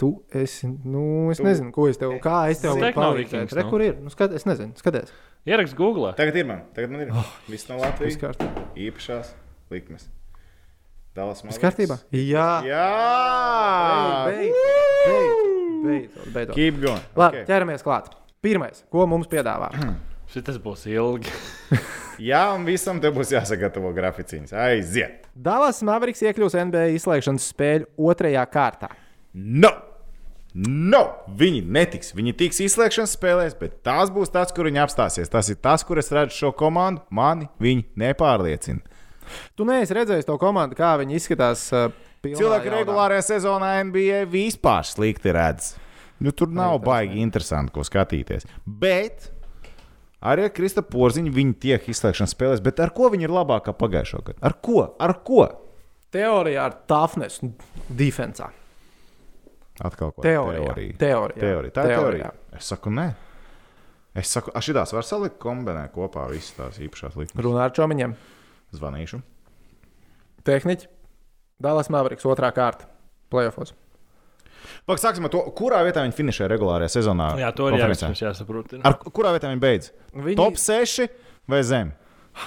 Tu esi, nu, es Tu- nezinu, ko es tev, kā es tev. Vikings, Re, nu. kur ir? Nu, skat, es nezinu, skaties. Ierakst Google. Tagad ir man. Tagad man ir. Oh, viss no Latvijas. kārtībā. Īpašās likmes. Dallas Viss Mavericks. kārtībā? Jā. Jā! Beidz, beidz, beidzot, beidzot. Keep going. Labi, Okay. ķeramies klāt. Pirmais, ko mums piedāvā? Šis būs ilgi. Jā, un visam te būs jāsagatavo graficiņas. Aiziet! Dallas Mavericks iekļūs NBA izslēgšanas spēļu otrajā kārtā. No! No! Viņi netiks. Viņi tiks izslēgšanas spēlēs, bet tās būs tas, kur viņi apstāsies. Tas ir tas, kur es redzu šo komandu. Mani viņi nepārliecina. Tu neesi redzējis to komandu, kā viņi izskatās. Uh, pilnā Cilvēki regulārajā sezonā NBA vispār slikti redz. Nu, tur nav tas baigi interesanti, ko skatīties. Bet arī ar Krista Porziņu viņi tiek izslēgšanas spēlēs. Bet ar ko viņi ir labākā pagājušā gada? Ar ko? Ar ko? Teorijā ar toughness, defensā. Atkal ko Teorijā. teorija. Teorijā. Teorija. Tā ir teorija. Es saku, nē. Es saku, ah, šitās var salikt kombinēt kopā visas tās īpašās likmes. Runā ar čomiņiem. Zvanīšu. Tehniķi. Dallas Mavericks otrā kārta. Playoffs. Pak, sāksim ar to, kurā vietā viņi finišē regulārajā sezonā. Jā, to ir jāsaprot. Ar kurā vietā viņi beidz? Viņi... Top 6 vai zem?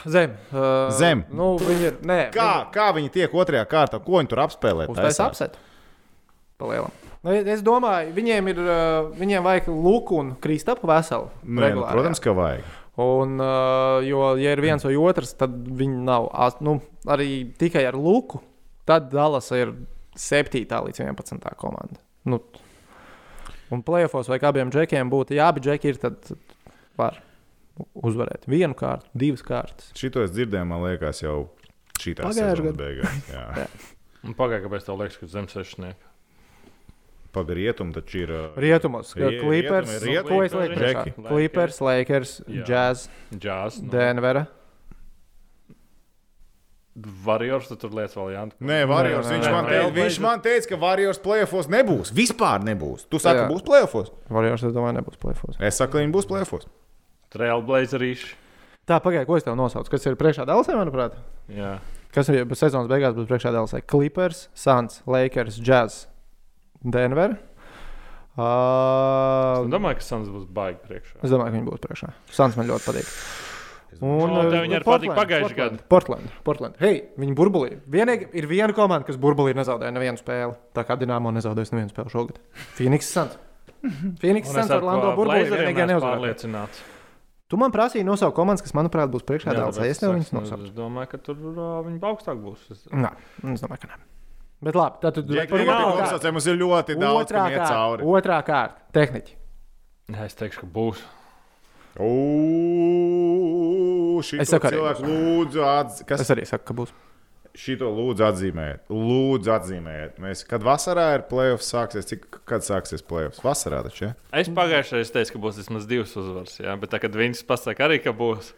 Zem. Uh, Zem. Nu, viņi ir. Nē, Kā, kā viņi tiek otrajā kārtā? Ko viņi tur apspēlē? Uztais taisās? apset. Palielam. Nu, es domāju, viņiem ir. uh, Viņiem vajag Luku un Kristapu veselu. Nē, nu, protams, ka vajag. Un, uh, jo, ja ir viens vai otrs, tad viņi nav. Nu, arī tikai ar Luku. Tad Dallas ir 7. līdz 11. komanda. Nu, un plēsofos vajag abiem džekiem būt. Ja abi džeki ir, tad var uzvarēt vienu kārtu, divas kārtas. Šito es dzirdēju, man liekas, jau šī tā gadā. beigās. Jā. Un Pagaidā, kāpēc tev liekas, ka zem sešnieka? Pagaidiet, taču ir. Rietumos, Rie- Clippers, rietumi, rietumi, ko es lieku priekšā? Džeki. Clippers, Lakers. Jazz, Džās. Nu. Denvera. Varjors, tu tur lietas vēl Jānis. Nē, Warriors. nē, Viņš, nē, man teica, viņš man teica, ka Warriors plēsofos nebūs. Vispār nebūs. Tu saki, ka būs plēsofos. Warriors, es domāju, nebūs plēfos. Es saku, ka viņi būs plēsofos. Trailblazerīši. Tā, pagaidi, ko es tev nosaucu? Kas ir priekšā Dālasē, manuprāt? Jā. Kas ir sezonas beigās būs priekšā Dālasē? Clippers, Suns, Lakers, Jazz, Denver. Es Uh, domāju, ka Suns būs baigi priekšā. es domāju, ka viņi būs priekšā. Suns man ļoti patīk. O, uh, tev viņi arī patika pagājušajā gadā. Portland, Portland. Hei, viņi burbulī. Vienīgi ir viena komanda, kas burbulī nezaudēja nevienu spēli. Tā kā Dienāmo nezaudēs nevienu spēli šogad. Phoenix Suns. Phoenix Un es Suns ar Lando burbulī vienīgā neuzvarēja. Tu man prasīji nosaukt komandas, kas, manuprāt, būs priekšā tāpēc Es tev viņus nosaucu. Es domāju, ka tur uh, viņi augstāk būs. Es- Nē, es domāju, ka nē. Bet labi, tad tu Ja par par otrā otrā kārtu. kārtu mums ir ļoti daudz, Otrā kārta. cauri. Otrā kārta. Tehniķi. Es teikšu, ka būs. Ugh, Es šito saku arī cilvēku lūdzu atzīmēt. Kas Es arī saku, ka būs. Šito lūdzu atzīmēt? Lūdzu atzīmēt. Mēs, kad vasarā ir playoffs sāksies, cik, kad sāksies playoffs? Vasarā taču, ja? Es pagājušajā reizē teicu, ka būs vismaz divas uzvaras. Jā, bet tā, kad viņas pasaka arī, ka būs,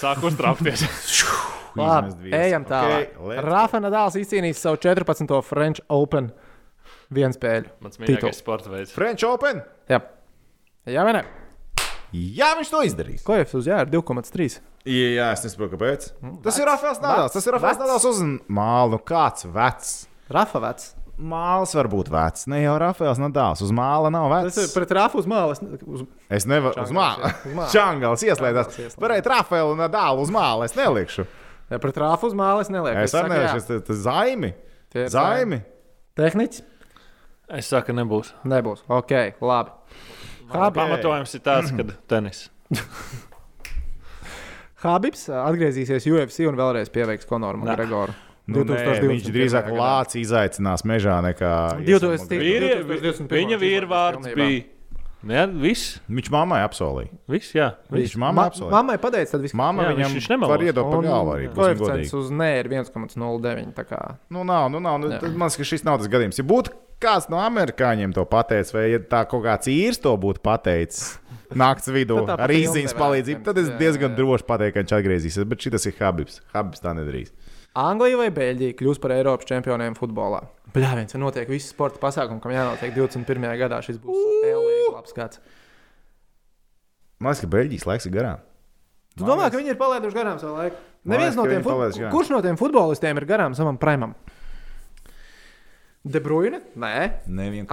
sāk uztraukties. Labi, ejam tālāk. Ok, let's go. Rafa Nadals izcīnījis savu 14. French Open vienu spēļu. Mans mīļākais sporta veids. French Open? Jā, Jā vai ne? Jā, viņš to izdarīs. Ko jau uz jā, ir 2,3. Jā, jā, es nesaprotu, kāpēc. Tas ir Rafaels Nadals. Tas ir Rafaels. Nadals uz mālu. Nu, kāds vecs? Rafa vecs. Māls var būt vecs. Ne jau Rafaels Nadals. Uz māla nav vecs. Tas ir pret Rafu uz mālas. Uz... Es nevaru uz māla. māla. Čangals ieslēdzās. Varētu Rafaelu un Nadalu uz māla. Es nelikšu. Ja pret Rafu uz mālas nelieku. Es arī saku, nelikšu. Tas- zaimi. Tie Zaimi. Tehniķis Es saku, nebūs. nebūs. Ok, labi. Habib, Pamatojums ir tāds, ka tenis. Habibs ā, atgriezīsies UFC un vēlreiz pieveiks Konoru. Makgregoru. Nu, nē, viņš drīzāk lācis izaicinās mežā nekā. 2000. Vīri, 2021. viņa vīrvārds bija. Jā, viss. Viņš mammai apsolīja. viss jā. Viņš mammai Ma apsolīja. mammai pateica, tad viss Mamma Jā, viņam viņš nemelos. var iedot pa Un galvu arī. Koeficients uz nē ir 1,09. tā kā. Nu, nav, nu, nav. Nu, man liekas, ka šis nav tas gadījums. Ja būtu kāds no amerikāņiem to pateicis, vai ja tā kaut kāds īrs to būtu pateicis naktas vidū ar īsiņas palīdzību, tad es jā, diezgan jā. droši pateiktu, ka viņš atgriezīsies. Bet šis ir Habibs. Habibs tā nedarīs. Anglija vai Beļģija kļūs par Eiropas čempioniem futbolā? Bļā, viens ir notiek visi sporta pasākumi, kam jānotiek 21. gadā. Šis būs Elīgs labs gads. Man liekas, ka Beļģijas laiks ir garām. Tu domā, ka viņi ir palaiduši garām savu laiku? Man Neviens liekas, no tiem fut... Kurš no tiem futbolistiem ir garām savam primam? De Bruyne? Nē.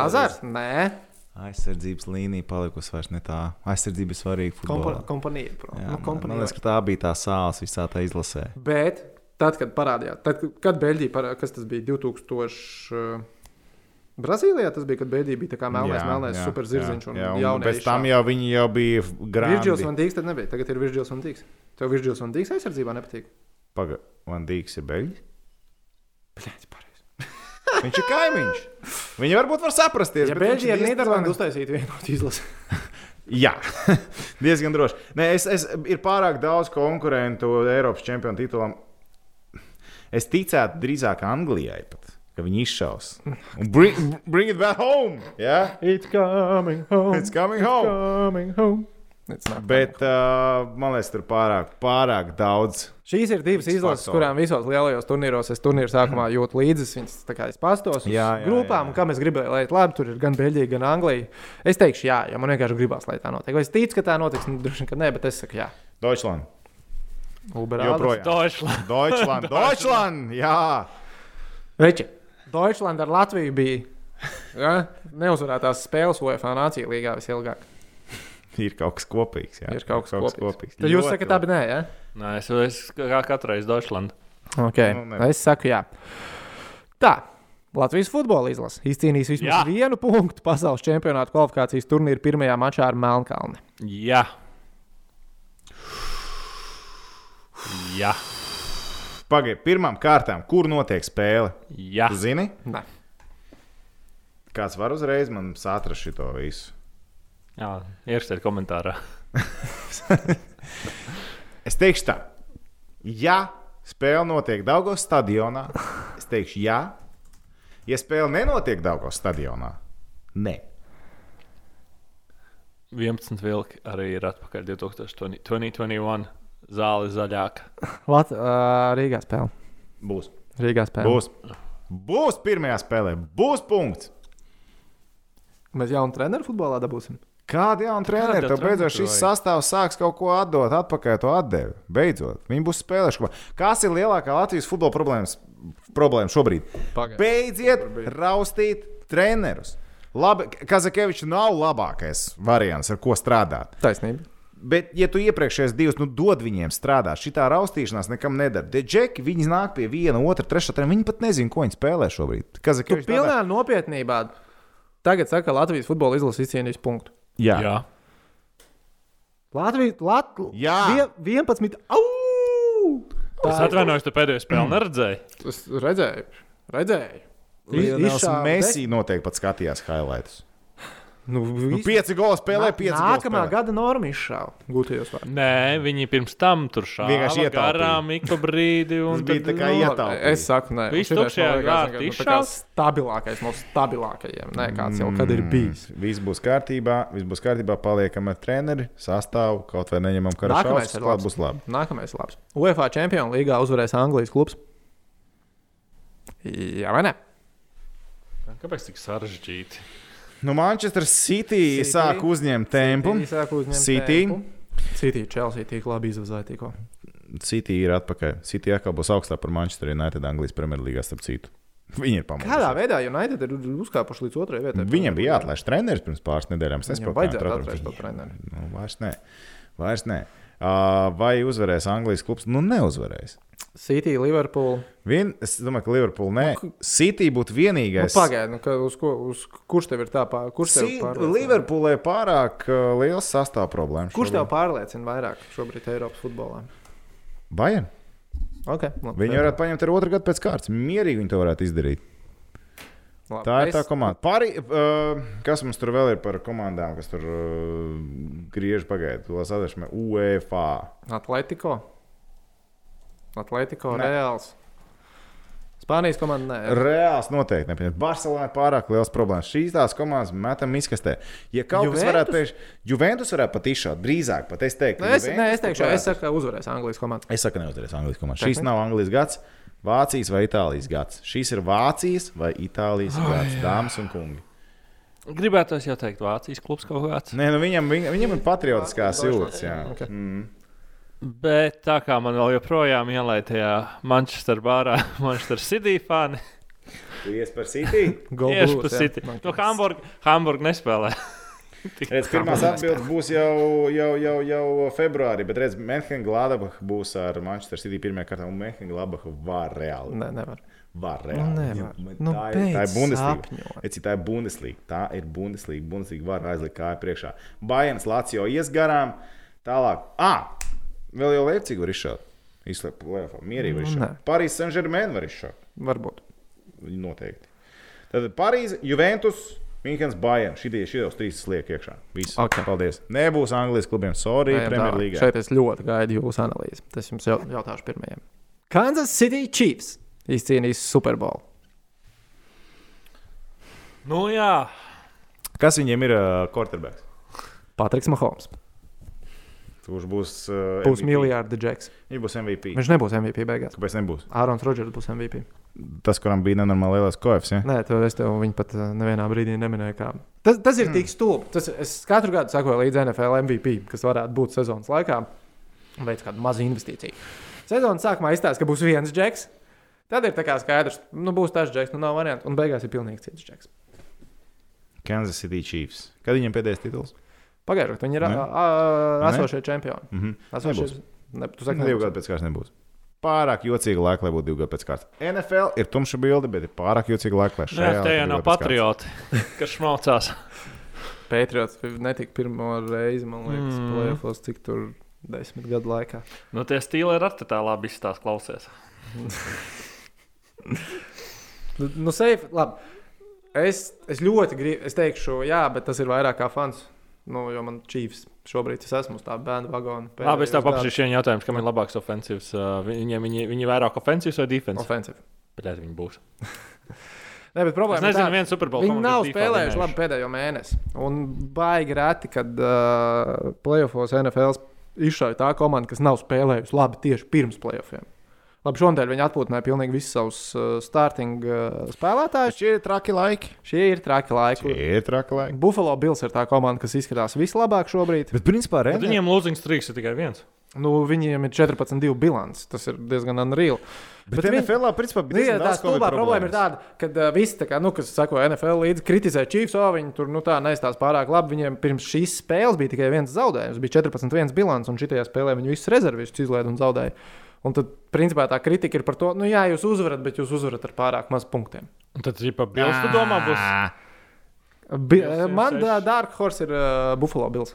Azars? Nē. Aizsardzības līnija palikusi vairs ne tā. Aizsardzība ir svarīga Kompa kompanija. pro- Jā, nu, man, man kompanija. liekas, ka tā bija tā sāls visā tā izlasē. Bet tad, kad parādījās, tad, kad Beļģija, parā... kas tas bija 2000. uh, Brazīlijā tas bija, kad Beļģija bija tā kā melnais, Jā, melnais jā, superzirdziņš un jā, un. Pēc tam jau viņi jau bija Virģils grāmatā. un Dīks tad nebija. Tagad ir Virģils un Dīks. Tev Virģils un Dīks aizsardzībā nepatīk. Pagaidām, man Dīks ir beļģis. Bļaļ, pareizi. Viņš ir kaimiņš. Viņi varbūt var saprasties. Ja Beļģija ir Nīderlandu uztaisītu vienotu izlasi. Jā, diezgan droši. Nē, es, es, ir pārāk daudz konkurentu Eiropas čempionu titulam. Es ticētu drīzāk Anglijai, pat, ka viņi izšaus. Bring, bring it back home! Yeah? It's coming home. It's coming home! coming home. Bet uh, man liekas, tur pārāk, pārāk daudz. Šīs ir divas izlases, faktori. kurām visos lielajos turnīros es turnīru sākumā jūtu līdzi. Viņas tā kā es pastos uz Jā, jā, grupām, jā. un kam es gribēju, lai labi. Tur ir gan Beļģija, gan Anglija. Es teikšu, jā, ja man vienkārši gribās, lai tā notiek. Vai es ticu, ka tā notiks? Nu, droši vien, ka nē, bet es saku, jā. Deutschland. Uber Joprojām. Deutschland. Deutschland. Deutschland! Jā! Veči, Deutschland ar Latviju bija ja, neuzvarētās spēles UEFA Nācija līgā visilgāk. Ir kaut kas kopīgs. Jā. Ir kaut kas kopīgs. kopīgs. Tad jūs sakat, abi nē, ja? Nē, es, es kā katru reizi Deutschland. Okay. Nu, ne. es saku, jā. Tā. Latvijas futbola izlase izcīnījis vismaz jā. Vienu punktu pasaules čempionāta kvalifikācijas turnīra pirmajā mačā ar Melnkalni. Jā. Jā. Pagaidiet, pirmām kārtām, kur notiek spēle? Jā. Tu zini? Nē. Kāds var uzreiz man atrast šo visu? Jā. Ierakstiet komentārā. Es teikšu tā, ja spēle notiek Daugos stadionā, es teikšu jā. Ja spēle nenotiek Daugos stadionā, nē. 11 vilki arī ir atpakaļ 2020, 2021. Zāle zaļāka. Lat, uh, Rīgā spēlē. Būs. Rīgā spēlē. Būs. Būs pirmajā spēlē. Būs punkts. Mēs jaunu treneru futbolā dabūsim. Kāda jauna treneri? Kāda Tev beidzot šis sastāvs sāks kaut ko atdot, atpakaļ to atdevi. Beidzot, viņi būs spēlējuši. Kas ir lielākā Latvijas futbola problēmas, problēma šobrīd? Pagaid. Beidziet raustīt trenerus. Labi, Kazakevičs nav labākais variants, ar ko strādāt. Taisnība. Bet, ja tu iepriekšējos divus, nu, dod viņiem strādāt, šī tā raustīšanās nekam nedara. Tie džeki, viņi nāk pie viena, otra, trešā treniņa. Viņi pat nezina, ko viņi spēlē šobrīd. Tu Kazakevičs pilnā nopietnībā tagad saka, ka Latvijas futbola izlase izcīnījis punktu. Jā. Jā. Latvija, Latvija, Jā. 11. Au! Es atvainojos, tu pēdējo spēli neredzēji. Es redzēju, redzēju. Izšāva Messi noteikti pat skatījās highlights. Nu, Nu, visu- pieci goli spēlē, Nā- pieci goli. Nākamā spēlē. gada norma izšāva. Gūtajos vārdos. Nē, viņi pirms tam tur šāva Vienkārši ietaupīja. garām ik brīdi. un Tas bija tad- tā kā nu, ietaupīt. Es saku, nē, šitais tukšajā man liekas, kārtā nu, tā kā izšāva? stabilākais no stabilākajiem. Nē, kāds jau kad ir bijis. Viss būs kārtībā, viss būs kārtībā, paliekam ar treneri, sastāvu, kaut vai neņemam Nākamais klāt labs. būs labi. Nākamais labs. UEFA Champions līgā uzvarēs Anglijas klubs. Jā, vai ne? Kāpēc tik sarežģīti? Nu, Manchester City, City. sāk uzņemt tempu. City sāk uzņemt City. tempu. City, Chelsea tik labi izvazāja tikko. City ir atpakaļ. City atkal būs augstāk par Manchester United Anglijas Premjerlīgā, starp citu. Viņi ir Kādā pamanījuši. veidā United ir uzkāpuši līdz otrajai vietai? Viņam bija jāatlaiž treneris pirms pāris nedēļām. Es Viņam nesaprotu, kā vajadzētu tur atrast to atrada. treneri. Nu, vairs nē. Vairs nē. Uh, vai uzvarēs Anglijas klubs? Nu, neuzvarēs. City, Liverpool. Vien, es domāju, ka Liverpool nē. City būtu Nu, vienīgais. Pagaidiet, nu, uz, ko, uz kurš tev ir tā pār? Kurš tev pārliecina? Liverpoolē pārāk uh, liels sastāv problēmas. Kurš tev pārliecina vairāk šobrīd Eiropas futbolā? Bayern. Okay, labi, Viņi varētu paņemt ar otru gadu pēc kārtas. Mierīgi viņi to varētu izdarīt. labi. Tā ir Es- tā komanda. Pārī, uh, kas mums tur vēl ir par komandām, kas tur uh, griež pagaidu? Lai sadarbosimies UEFA. Atletico. Atletico, Nē. Reāls. Spānijas komanda. Nē, Reāls noteikti nepieņems. Barcelonā ir pārāk liels problēmas. Šīs tās komandas metam izkastē. Ja kaut kas Juventus? varētu teikt, Juventus varētu pat izšaut drīzāk. Pat es teiktu, Nē, es, nē, es teikšu, es saku, uzvarēs Anglijas komanda. Es saku, neuzvarēs Anglijas komanda. Šis nav Anglijas gads, Vācijas vai Itālijas gads. Šis ir Vācijas vai Itālijas gads, dāmas un kungi. Gribētu jau teikt, Vācijas klubs kaut kāds. Nē, nu viņam, viņam, viņam ir patriotiskās jūtas. jā. Ok. Mm. Bet tā kā man vēl joprojām ielaida tajā Manchester bārā, Manchester City fani. Tu ies par City? Go Tieši Blues, pa jā. City. Man No liekas. Hamburg, Hamburg nespēlē. Redz, pirmās atbildes būs jau, jau, jau, jau februārī, bet redz, Menhengladbach būs ar Manchester City pirmajā kārtā, un Menhengladbach var reāli. Nē, nevar. Var Nu, reāli. nevar. Viņam- Nu, tā, ir, tā ir sapņot. Eci, tā ir Bundesliga. Tā ir Bundesliga. Bundesliga var aizlikt kāju priekšā. Bajens Lācijo ies garām. Tālāk. Ah! Vēl jau Leipzig var izšaut. Izslēgt plēfā. Mierīgi var Nu, izšaut. nē. Parīzes Saint-Germain var izšaut. Varbūt. Viņi noteikti. Tad Parīze, Juventus, Münchens, Bayern. Šitie šitos trīs sliek iekšā. Viss. Ok. Paldies. Nebūs Anglijas klubiem. Sorry. Premjerlīgā. Šeit es ļoti gaidu jūsu analīzi. Tas jums jau, jautāšu pirmajam. Kansas City Chiefs izcīnīs Super Bowl. Nu jā, Kas viņiem ir uh, quarterbacks? Patriks Mahomes. Kurš būs? Uh, Būs miljardi džeks. Viņš būs MVP. Viņš nebūs MVP beigās. Kāpēc nebūs? Ārons Rodžers būs MVP. Tas, kuram bija nenormāli lielais koefs. Ja? Nē, to es tev pat uh, nevienā brīdī neminēju. Kā. Tas, tas ir mm. tik stulbi. Es katru gadu sakoju līdz NFL MVP, kas varētu būt sezonas laikā. Veids kādu mazu investīciju. Sezonas sākumā izstāsta, ka būs viens džeks. Tad ir skaidrs, nu būs tas džeks, nu nav variantu. Un beigās ir pilnīgi cits džeks. Kansas City Chiefs. Kad viņiem pēdējais tituls? Pagaidiet, viņi ir esošie čempioni. Mhm. Esošie, ne, tu saki, Divu nebūs. gadu pēc kārtas nebūs. Pārāk jocīga laika, lai būtu divu gadu pēc kārtas. NFL ir tumša bilde, bet ir pārāk jocīga laika, lai šajā jau divu nav patrioti, kas šmaucās. Patriots netika pirmo reizi, man liekas, Mm. mm. plēfos, cik tur desmit gadu laikā. Nu, tie stili ir arī tā labi izstāst klausies. Nu, nu safe, labi. Es, es ļoti gribu, es teikšu, jā, bet tas ir vairāk kā fans. Nu, jo man čīvs šobrīd es esmu uz tā bērnu vagona. Labi, es tev paprasīšu vienu jautājumu, kam ir labāks ofensīvs. Uh, viņiem viņi, viņi vairāk ofensīvs vai defensīvs? Bet arī viņi būs. Nē, bet Es problēma ir nezinu, tāda, viens Super Bowl. Viņi nav spēlējuši labi pēdējo mēnesi. Un baigi reti, kad uh, playoffs NFL izšauja tā komanda, kas nav spēlējusi labi tieši pirms playoffiem. Labi, šodien viņi atpūtināja pilnīgi visus savus uh, starting uh, spēlētājus. Šie ir traki laiki. Šie ir traki laiki. Šie ir traki laiki. Buffalo Bills ir tā komanda, kas izskatās vislabāk šobrīd. Bet, principā, Bet Renē, Viņiem lūdzīgs triks ir tikai viens. Nu, viņiem ir 14-2 bilants. Tas ir diezgan unreal. bet, bet viņi- NFL, principā, Nu, jā, diezgan tā stulbā problēma ir tāda, ka uh, visi, tā kā, nu, kas sako NFL līdzi, kritizē Chiefs, o, viņi tur nu, tā neizstāsta pārāk labi. Viņiem pirms šīs spēles bija tikai viens zaudējums, bija 14-1 bilants, un šajā spēlē viņi visus rezervistus izlaiž un zaudēja. Un tad, principā, tā kritika ir par to, nu, jā, jūs uzvarat, bet jūs uzvarat ar pārāk maz punktiem. Un tad, ja pa Bills, tu domā, būs. Bi man Dark Horse ir uh, Buffalo Bills.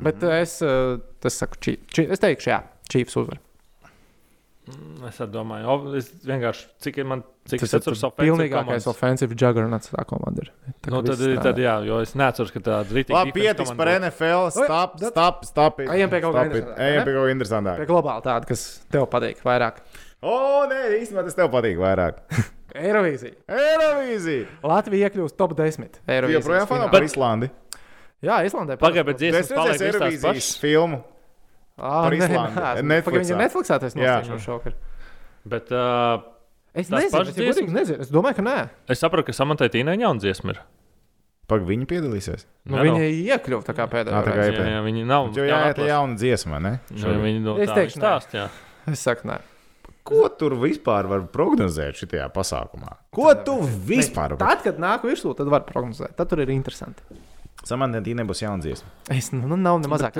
Bet uh, es, uh, es saku, Chief, Chief, es teikšu, jā, Chiefs uzvar. Mm, Es domāju, o, es vienkārši, cik man, cik Tas atceros, ir pilnīgākais offensive juggernauts tā komanda ir. Tā, Nu, tad, strādā. tad, jā, jo es neatceros, ka tāda rītīga. Labi, pietiks par NFL. Stop, stop, stop. Ejam pie kaut kā interesantāka, pie kaut kā interesantāka. Pie globāla tāda, kas tev patīk vairāk. O, nē, īstenībā tas tev patīk vairāk. Eirovīzija. Eirovīzija! Latvija iekļūst top 10. Tu Eirovīzijas joprojām fanā par Islandi. Jā, Islandē. Pagaidiet, bet dziesmas paliek Eirovīzijas filmu. Ah, par nē, Islandi? neesmu. Netflixā. Viņa tas Jā. noslēgšu šokar. Bet uh, Es nezinu, ja godīgi dziesmas? nezinu. Es domāju, ka nē. es saprotu, ka samantai tīnai jauna dziesma ir. Pag viņi piedalīsies. Nu, Jā, viņa iekļuva tā kā pēdējā. tā kā. Jā, jā, viņi nav. Jo jā, tā jauna dziesma, ne? Nu, viņi no Es tā teikšu, nē. stāst, jā. Es saku, nē. Ko tur vispār var prognozēt šajā pasākumā? Ko tu vispār vari? Tad, kad nāk virsū, tad var prognozēt. Tad tur ir interesanti. Samantē nebūs jauna dziesma. Es nu, nu, nav ne mazāk.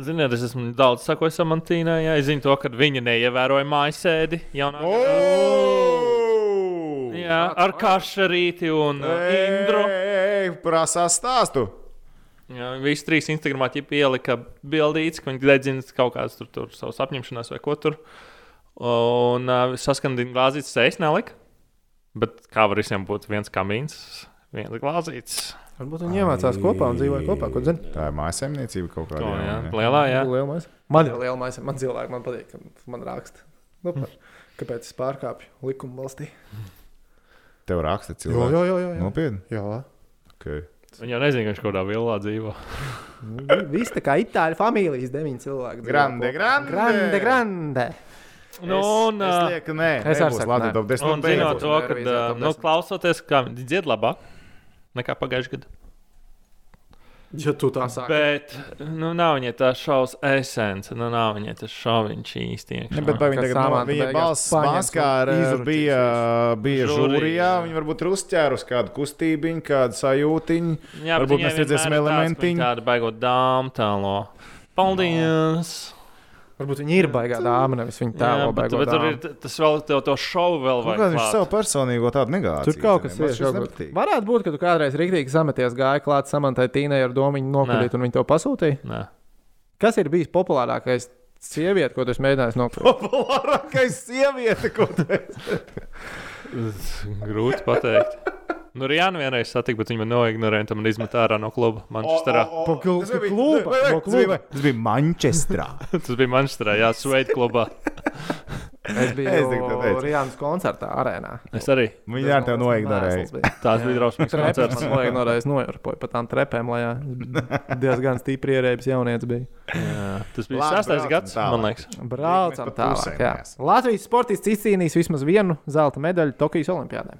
Ziniet, es esmu daudz sakojis Samantīnai. Jā, es zinu to, ka viņa neievēroja mājasēdi jaunā gadā. Jā, ar kašarīti un uh, Indru. Ej, prasās stāstu. Jā, visi trīs Instagramā ielika bildītas, ka viņi dedzina kaut kādas tur, tur savas apņemšanās vai ko tur. Un uh, saskandīt glāzītes sejas nelika. Bet kā var visiem būt viens kamīns, viens glāzītes? Varbūt viņi iemācās kopā un dzīvoja kopā. Ko zini? Tā ir mājasemniecība kaut kāda. Jā, ne? lielā, jā. Liela maisa. Man ir liela maisa. Man cilvēki man patīk, ka man raksta. Nu, par, kāpēc es pārkāpju likumu valstī? Tev raksta Jā, cilvēks. jā, jā. jā. Nopietni. jā. Okay. Viņi jau nezina, ka viņš kaut kādā vilā dzīvo. Nu, Viss tā kā itāļu familijas deviņi cilvēki. dzīvo Grande, grande. grande, grande. Nu, un, es, es lieku, nē, es es arī būs saku, Latvijas nē. top 10. un zinot to, ka nu, klausoties, kā viņi dzied labāk nekā pagājušajā gadā. Ja tu tā saki. Bet nu, nav viņai tā šausmas esence, nu, nav viņai tas šoviņš īsti. Ne, bet viņa tagad no, viņa beigās balss un izručīs bija, bija Žūrijā. Viņa varbūt ir uzķērus kādu kustībiņu, kādu sajūtiņu. Jā, Varbūt mēs redzēsim elementiņu. Tāda baigot dāmu tālo. Paldies! Varbūt viņi ir baigā dāma, nevis viņa Jā, tēlo bet, baigā bet tur ir tas vēl tev to šovu vēl vajag. kā viņš savu personīgo tādu negāciju. Tur kaut kas ir. kas- Varētu būt, ka tu kādreiz rīktīgi sameties, gāja klāt samantai tīnai ar domu viņu nokuļīt, un viņi to pasūtīja. Nē. Kas ir bijis populārākais sieviete, ko tu esi mēģinājis nokuļūt? Populārākais sieviete, ko tu esi. Grūti pateikt. Nu, arī Jānis vienreiz satika, bet viņa man noignorēja, un tam man izmet ārā no kluba Manchesterā. Tas bija- kluba, vai- vai- no tas bija- kluba. Tas bija Manchesterā. Tas bija Manchesterā, Jā, Sveita klubā. Es biju. Rīgas koncertā, arēnā. Es arī. Viņa ar tevi noignorēja. Tās bija drausmīgas koncerts. man noignorēja, es nojarpoju pa tām trepēm, lai diezgan stipri ierēbis jaunietis bija. Jā, tas bija sastais gads, tālāk. man liekas. Braucam tālāk. Latvijas sportists izcīnījis vismaz vienu zelta medaļu Tokijas Olimpiādē.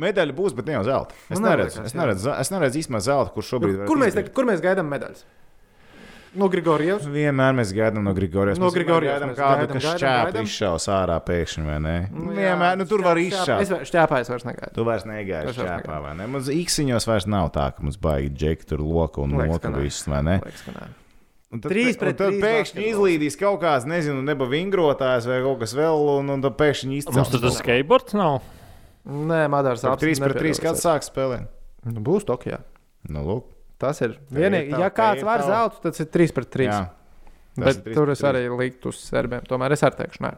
Medaļa būs, bet ne jau zelta. Es Nu, neredzu, es neredzu, es neredzu īstenībā zelta, kurš šobrīd Nu, Kur mēs, kur mēs gaidām medaļas? No Grigorijas. Vienmēr mēs gaidām no Grigorijas. No Grigorijas gaidām kādu, gaidām, kas šķēpa izšaus ārā pēkšņi, vai ne? Nu, vienmēr, nu tur var izšaut. Es šķēpā, es vairs negaidu. Tu vairs vairs šķēpā, vai ne? Mums īksiņos vairs nav tā, ka mums baigi džeki tur loku un loku viss, vai ne? Liekas. Un tad, Trīs pret un tad trīs pēkšņi izlīdīs kaut kāds, nezinu, neba vingrotājs vai kaut kas vēl, un, un tad pēkšņi Mums izcels. tur tas skateboards nav. Nē, Madars Tad apstākļi. 3 pret 3 kāds sāk spēlēt. Nu, būs Tokijā. Nu, lūk. Tas ir vienīgi. Ja kāds var zeltu, tad tas ir 3 pret 3. Jā. Bet tur es arī liktu uz serbiem. Tomēr es arī teikšu, nē.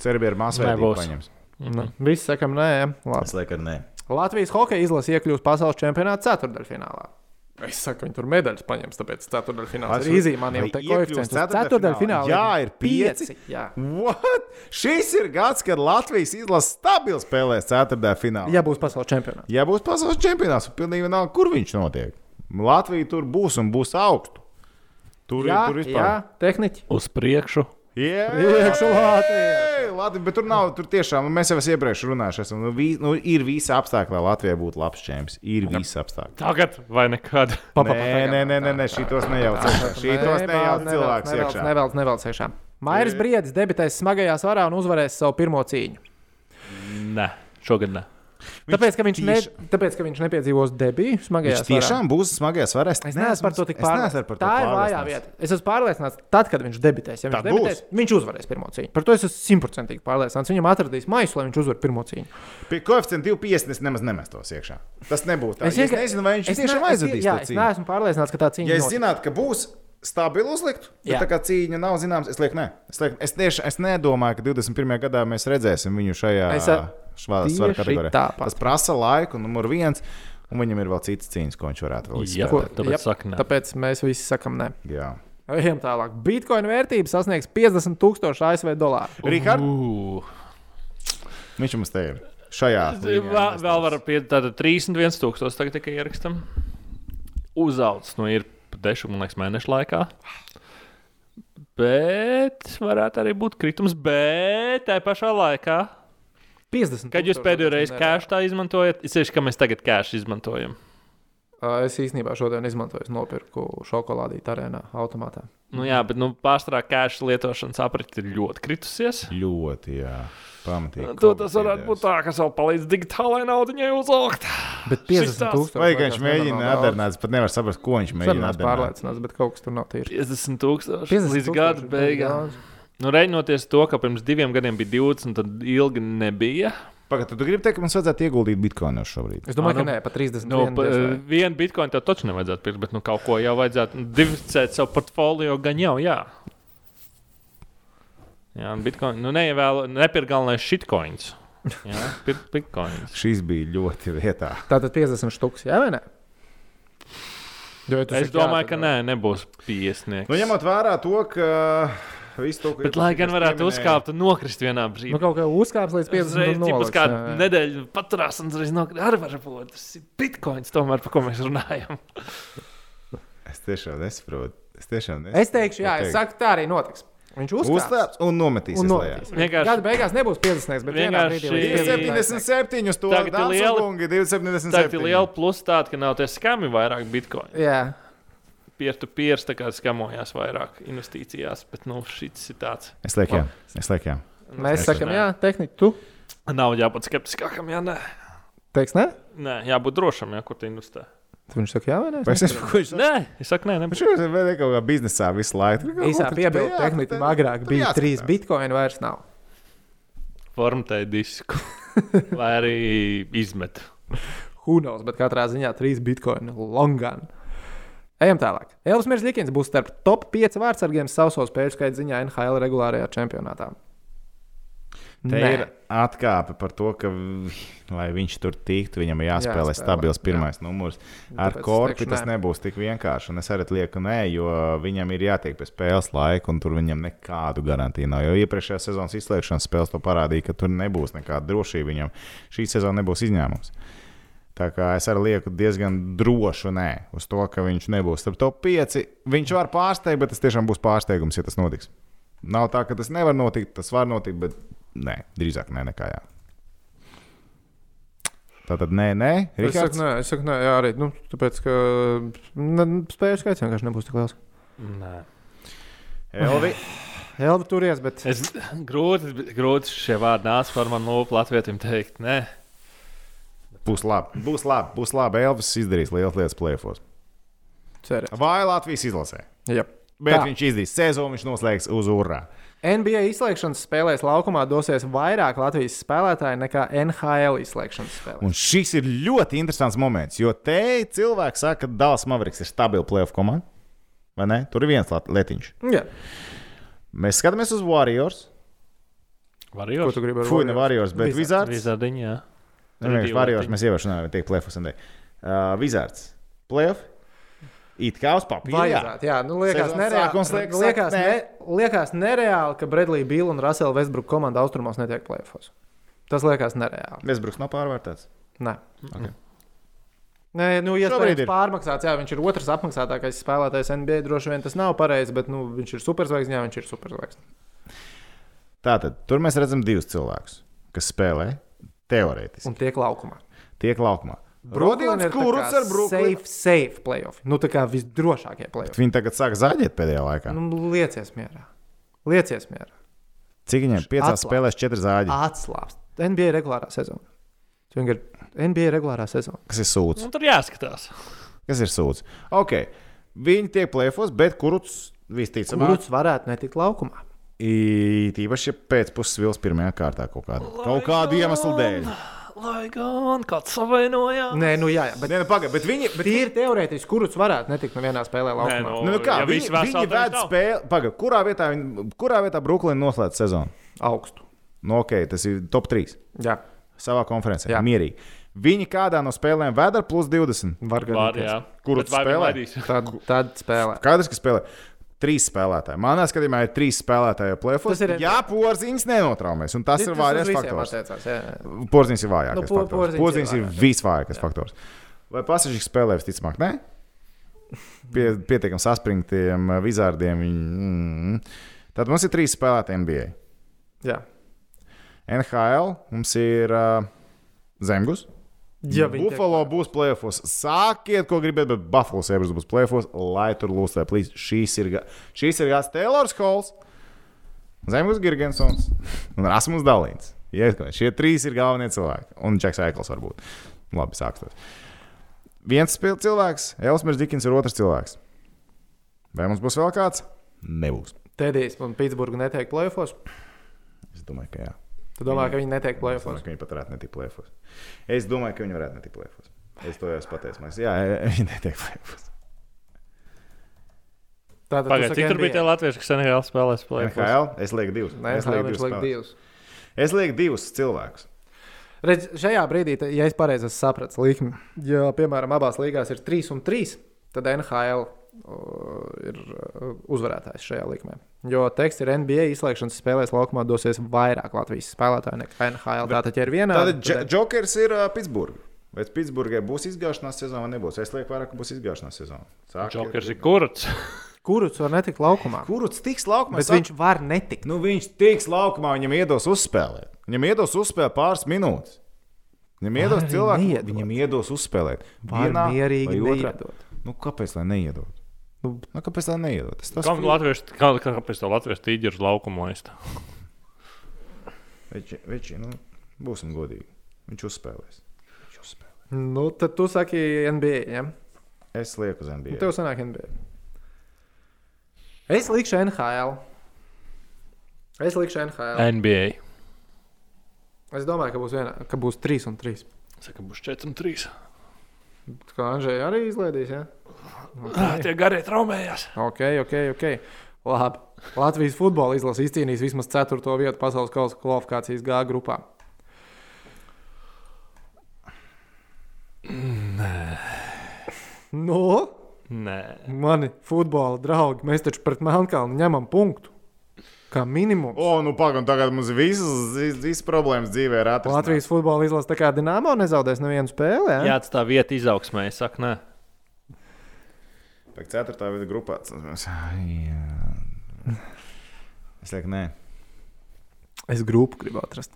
Serbija ir paņems. Nu, Visi sakam, nē, labi. Es lieku, nē. Latvijas hokeja izlase iekļūst pasaules čempionāta ceturdaļfinālā. Es saku, viņi tur medaļas paņems, tāpēc ceturdaļfināls ir. Man jau uz ceturtdaļfinālā? Ceturdaļfinālā Jā, ir pieci. Jā. What? Šis ir gads, kad Latvijas izlase stabili spēlēs ceturtajā finālā. ja būs pasaules čempionāts. Ja būs pasaules čempionāts, tad pilnīgi vienalga, kur viņš notiek. Latvija tur būs un būs augstu. Tur Jā, ir tur jā, vispār. tehniķi. Uz priekšu. Jā, Priekšu Latvija! Latvija, bet tur nav, tur tiešām, mēs jau esam iepriekš runājuši, esam, nu, vi, nu, ir visi apstākļi, lai Latvija būtu labs čempions. Ir visi apstākļi. Tagad vai nekad? Pa, pa, pa, Nē, nē, nē, nē, nē šitos nejauc iekšā. Šitos nejauc cilvēks iekšā. Nevelc, nevelc iekšā. Mairis Briedis debitēs smagajā svarā un uzvarēs savu pirmo cīņu. Nē, šogad ne. Tāpēc, ka viņš, ne, tieši- tāpēc, ka viņš nepiedzīvos debiju smagajā Viņš svarā. tiešām būs smagajā svarā. Es neesmu par to tik es pārliecināts. par to Tā ir vājā vieta. Es esmu pārliecināts, tad, kad viņš debitēs. Ja viņš, Tad debitēs viņš uzvarēs pirmo cīņu. Par to es esmu simtprocentīgi pārliecināts. Viņam atradīs maisu, lai viņš uzvarētu pirmo cīņu. Pie koeficienta 2,50 es nemaz nemestos iekšā. Tas nebūtu tā. Es, es vienkār- nezinu, vai viņš es tiešām ne- es- aizvadīs jā, Es neesmu pārliecināts, ka tā cīņa Ja es zinātu, ka būs stabili uzlikt, bet tā kā cīņa nav zināms, es lieku, nē. Es, lieku, es, tieši, es nedomāju, ka 21. gadā mēs redzēsim viņu šajā Es svara tieši kategorijā. tāpat. Tas prasa laiku, numur viens, un viņam ir vēl citas cīņas, ko viņš varētu vēl Jā, izspēlēt. tāpēc Jep. Tāpēc mēs visi sakam, nē. Jā. Ejam tālāk. Bitcoin vērtība sasniegs 50,000 ASV dolāru. Rihard, Uh, viņš mums te ir. Šajā līnijā vēl, var piedāvāt tādu 31,000 tagad tikai ierakstam. Uzaugs nu ir dešu, man liekas, mēnešu laikā. Bet varētu arī būt kritums, bet tajā pašā laikā, 50. kad jūs pēdējo reizi tā izmantojat, es tieši, ka mēs tagad cash izmantojam. Es īstenībā šodien izmantoju, es nopirku šokolādīti arēnā automātā. Nu, jā, bet nu, pārstrā cash lietošanas aprite ir ļoti kritusies. ļoti, jā, pamatīgi. To tas varētu būt tā, kas vēl palīdz digitālajai naudai uzaugt. Bet Šis 50 tās- tūkstoši. Vai viņš mēģina atdarnāt, pat nevar saprast, ko viņš Es mēģina atdarnāt. pārliecināts, bet kaut kas tur nav tīrs. 50 tūkstoši 50 līdz gada beigām. Nu, Reiķinoties to, ka pirms diviem gadiem bija 20, tad ilgi nebija. Pagaid, tu gribi teikt, ka mums vajadzētu ieguldīt bitkoinos šobrīd? Es domāju, Ā, ka nu, nē, pa 30. Nu, pa, vienu bitkoinu tev taču nevajadzētu pirkt, bet nu, kaut ko jau vajadzētu nu, diversificēt savu portfolio, gan jau, jā. Jā, bitcoin, nu neievēl, nepirkt galvenais shitcoins. Jā, pirkt bitcoins. Šis bija ļoti vietā. Tātad 50 štuks, jā vai nē? Jo, ja Es saki jā, domāju, tad- ka nē, nebūs piesniegts. Nu, ņemot vērā to, ka visu to, Bet, lai gan varētu uzkāpt un nokrist vienā brīdī. Nu, kaut kā uzkāps līdz 50 Uzreiz, un tipus noliks, kā jā, jā. nedēļa paturās un uzreiz nokrist. Arī var būt. Tas ir bitcoins, tomēr, par ko mēs runājam. Es tiešām nesaprotu. Es tiešām nesaprotu. Es teikšu, jā, es saku, tā arī notiks. Viņš uzkāps. Uzstāps un nometīs. Un nometīs. Vienkārši- Gada beigās nebūs 50, bet vienā brīdī Vienkārši- līdz 50. 277 uz to liela- kungi, Tā ir 277. liela plusa ka nav tie skami vairāk bitcoin. Jā, Peer-to-peer skamojās vairāk investīcijās, bet nu, šis ir tāds. Es lieku, jā. Es lieku, jā. mēs Es sakam, nē. jā, tehniski tu Nav jābūt skeptiskākam, jā, nē. teiks, nē? Nē, jābūt drošam, jā, kur tu investē. Viņš saka, jā vai nē? Vai es esmu ko viņš Nē, es saku, nē, Viņš nebūs. jau ir kaut kā biznesā visu laiku. Īsā piebilde, tehniski agrāk bija trīs bitkoini, vairs nav. Formatēja disku. Vai arī izmet. Hunos, bet katrā ziņā trīs bitkoini longan. Ejam tālāk. Elvis Mirzlikins būs starp top 5 vārdsargiem sauso spēļu skaita ziņā NHL regulārajā čempionātā. Te Nē. ir atkāpe par to, ka, lai viņš tur tiktu, viņam ir jāspēlē Jāspēlē, stabils jā. pirmais numurs. Ar Tāpēc es korpu teikšu tas nebūs tik vienkārši. Un es arī lieku, nē, jo viņam ir jātiek pie spēles laika, un tur viņam nekādu garantiju nav. Jo iepriekšējā sezonas izslēgšanas spēles to parādīja, ka tur nebūs nekāda drošība viņam. Šī sezona nebūs izņēmums. Tā kā es arī lieku diezgan drošu nē, uz to, ka viņš nebūs starp top 5. Viņš var pārsteigt, bet tas tiešām būs pārsteigums, ja tas notiks. Nav tā, ka tas nevar notikt, tas var notikt, bet nē, drīzāk nē, nekā jā. Tā tad nē, nē, Es saku, Rihards. nē, es saku, nē, jā, arī. Nu, tāpēc, ka ne, spēļu skaits vienkārši nebūs tik liels. Nē. Elvi. Elvis turies, bet Es grūti, grūti šie vārdi nāca par manu lūpu latvietim teikt. Nē. Būs labi, būs labi, būs labi. Elvis izdarīs lielas lietas plēfos. cerēt. Vai Latvijas izlasē? Jā. Bet Tā. viņš izdarīs sezonu, viņš noslēgs uz urā. NBA izslēgšanas spēlēs laukumā dosies vairāk Latvijas spēlētāju nekā NHL izslēgšanas spēlēs. Un šis ir ļoti interesants moments, jo te cilvēks saka, ka Dāvidas Mavriks ir stabila playoff komanda. Vai ne? Tur ir viens letiņš. Jā, Mēs skatāmies uz Warriors. Var ko jau tu gribi ar Fui, ne Warriors? Bet Wizards. Wizards. Vizardiņā. jā. Nē, vienkārši letiņi. mēs ievēršam, tiek playoffs. un te. Uh, Wizards. Playoff. It kā uz papīra. jā. Vajadzētu, jā, nu, liekas, nereāli, sākums liekas, liekas, ne, liekas nereāli, ka Bredlī Bīla un Rasela Vestbruka komanda austrumos netiek plēfos. Tas liekas nereāli. Vesbruks nav pārvērtēts. Nē. Ok. Nē, nu, iespējams, ir. pārmaksāts. Jā, viņš ir otrs apmaksātākais spēlētājs NBA. Droši vien tas nav pareizi, bet nu, viņš ir superzvaigznes. Jā, viņš ir superzvaigznes. Tātad tur mēs redzam divus cilvēkus, kas spēlē teorētiski. Un tiek laukumā. Tiek laukumā. Kuruts kā ar Brooklyn. Safe, safe playoff. Nu, tā kā visdrošākie playoff. Viņi tagad sāk zaļiet pēdējā laikā. Nu, liecies mierā. Liecies mierā. Cik viņiem piecās Atslābst. spēlēs četri zāģi? Atslābst. NBA regulārā sezona. NBA regulārā sezona. Kas ir sūds? Nu, tur jāskatās. Kas ir sūds? Ok, viņi tiek plēfos, bet Kuruts visticamāk. Kurus varētu netikt laukumā? I- Tīpaši, ja pēcpusē vils pirmajā kārtā kaut kādu, kaut kādu iemeslu dēļ. Lai gan kāds savainojās. Nē, nu jā, jā bet Nē, nu, pagaidi, bet viņi, bet tīri teorētiski, kurus varētu netikt nevienā spēlē laukumā. nu, Nu, nu kā, Ja viņi, viņi nav. spēli. Pagaid, kurā vietā, viņi, kurā vietā Brooklyn noslēdz sezonu? Augstu. Nu, ok, tas ir top 3 Jā, savā konferencē. Jā. Mierīgi. Viņi kādā no spēlēm ved ar plus 20. var Var, gadīties. jā. Kuru spēlē? Tad, tad spēlē. Skaidrs, ka spēlē. Trīs spēlētāji. Manā skatījumā ir trīs spēlētāji plēfos. Tas ir- Jā, porziņš nenotraumēs. Un tas ir visiem faktors. attiecās, jā, jā. Porziņš ir vājākais Nu. Porziņš ir Porziņš ir vājākais. visvājākais faktors. Vai pasažīrs spēlē visticamāk? Nē. Pie, pietiekami saspringtiem uh, vizārdiem. Viņi, mm. Tad mums ir trīs spēlētāji NBA. jā. NHL mums ir uh, Zemgus. Ja Buffalo būs plēfos. Sākiet, ko gribat, bet Buffalo Sabres būs plēfos, lai tur lūsē plīs. Šīs ir, šīs ir gāds Taylors Halls, Zemgus Girgensons un Rasmus Dalīns. Šie trīs ir galvenie cilvēki. Un Džeks Aikls varbūt. Labi, sāksim. Viens cilvēks, Elsmers Dikins ir otrs cilvēks. Vai mums būs vēl kāds? Nebūs. Tedijs un Pitsburgā netiek plēfos. Es domāju, ka jā. Tu domā, ka viņi netiek Es plēfos? domāju, ka viņi pat varētu netikt plēfos. Es domāju, ka viņi varētu netikt plēfos. Es to jau esmu pateicis. Jā, viņi netiek plēfos. Tātad, Pagaidiet, cik tur bija tie latvieši, kas NHL spēlēs plēsoņus? NHL, es lieku divus. Nē, es lieku viņš liek spēlētājus. divus. Es lieku divus cilvēkus. Redz, šajā brīdī, ja es pareizi sapratu likmi, ja piemēram abās līgās ir 3 un 3, tad NHL ir uh, uzvarētājs šajā likmē. Jo teksts ir NBA izslēgšanas spēlēs laukumā dosies vairāk Latvijas spēlētāju nekā NHL. Tātad, ja ir viena Tātad Dž- Jokers ir uh, Pitsburgā. Vai Pitsburgai būs izgāšanās sezona vai nebūs? Es lieku vairāk, ka būs izgāšanās sezona. Jokers ir kurts. kurus var netikt laukumā, Kuruts tiks laukumā? bet viņš var netikt. Nu, viņš tiks laukumā, viņam iedos uzspēlēt. Viņam iedos uzspēlēt pāris minūtes. Viņam iedos cilvēku, neiedot. viņam iedos uzspēlēt. Vienā mierīgi vai otrā. neiedot. Nu, kāpēc lai neiedod? Nu, Nu, kāpēc tā neiedod? Tas Kā latvieši, kā, kāpēc tā latviešu tīģeris laukumu laist? Veči, veči, nu, būsim godīgi. Viņš uzspēlēs. Viņš uzspēlēs. Nu, tad tu saki NBA. Ja? Es lieku uz NBA. Nu, Tev sanāk NBA. Es likšu NHL. Es likšu NHL. NBA. Es domāju, ka būs, vienā, ka būs 3 un 3. Saka, būs 4 un 3. Kā Anžēja arī izlaidīs. Ja? Tie garie traumējās. Ok, ok, ok. Labi. Latvijas futbola izlase izcīnīs vismaz 4. vietu pasaules kausa kvalifikācijas G grupā. Nē. Nu, Nē. mani futbola draugi, mēs taču pret Melnkalnu ņemam punktu. Kā minimums. O, nu, pagaidām, tagad mums visas, visas, problēmas dzīvē. ir atrisinātas. Latvijas futbola izlase tā kā Dienāmo nezaudēs nevienu spēli. Ja? Jā, tas tā vieta izaugsmē, es saku, nē. Pēc ceturtā vieta grupā. Es lieku, nē. Es grupu gribu atrast.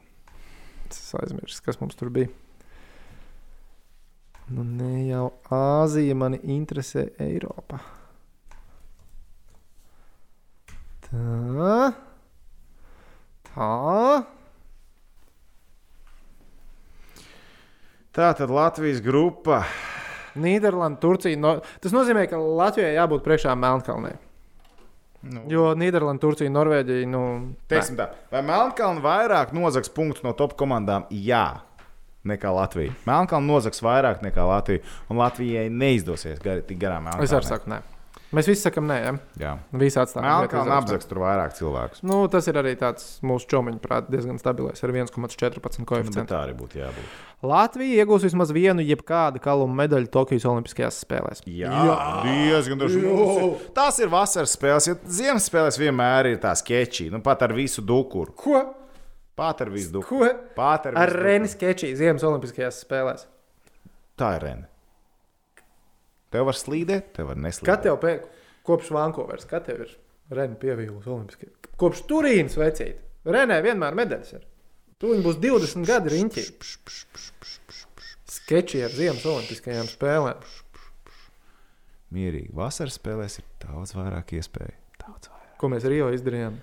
Es aizmirsu, kas mums tur bija. Nu, ne jau Āzija mani interesē Eiropa. Tā. Tā. Tā tad Latvijas grupa. Nīderlanda, Turcija. No... Tas nozīmē, ka Latvijai jābūt priekšā Melnkalnē. Nu, Jo Nīderlanda, Turcija, Norvēģija. Nu, Teiksim tā, vai Melnkalna vairāk nozags punktus no top komandām? Jā, nekā Latvija. Melnkalna nozags vairāk nekā Latvija. Un Latvijai neizdosies gar, tik garām nē. es arī saku, nē. Mēs visi sakām, nē, ja? Jā, visi atstājam. Melnkalna apzags tur vairāk cilvēkus. Nu, tas ir arī tāds mūsu čomiņu prātā diezgan stabilais ar 1,14 Nu, bet koeficientu. tā arī būtu jābūt. Latvija iegūs vismaz vienu, jebkādu kalnu medaļu Tokijas Olimpiskajās spēlēs. Jā, Jā. diezgan droši. Mums ir- vasaras spēles, jo ziemas spēles vienmēr ir tās sketči. Nu, pat ar visu dukuru. Ko? Pat ar visu dukuru. Ko? Pat ar, Ar visu Renis Kečī Ziemas Olimpiskajās spēlēs. Tā ir Rena. Tev var slīdēt, tev var neslīdēt. Kad tev pēc kopš Vankūveras, kad tev ir Renis pievīlis Olimpiskajās? Kopš Turīnas vecīt. Renē vienmēr medaļas ir. Tūlīt būs 20 gadi riņķī. Skeči ar Ziemas Olimpiskajām spēlēm. Mierīgi. Vasaras spēlēs ir daudz vairāk iespēju. Daudz vairāk. Ko mēs Rio izdarījām?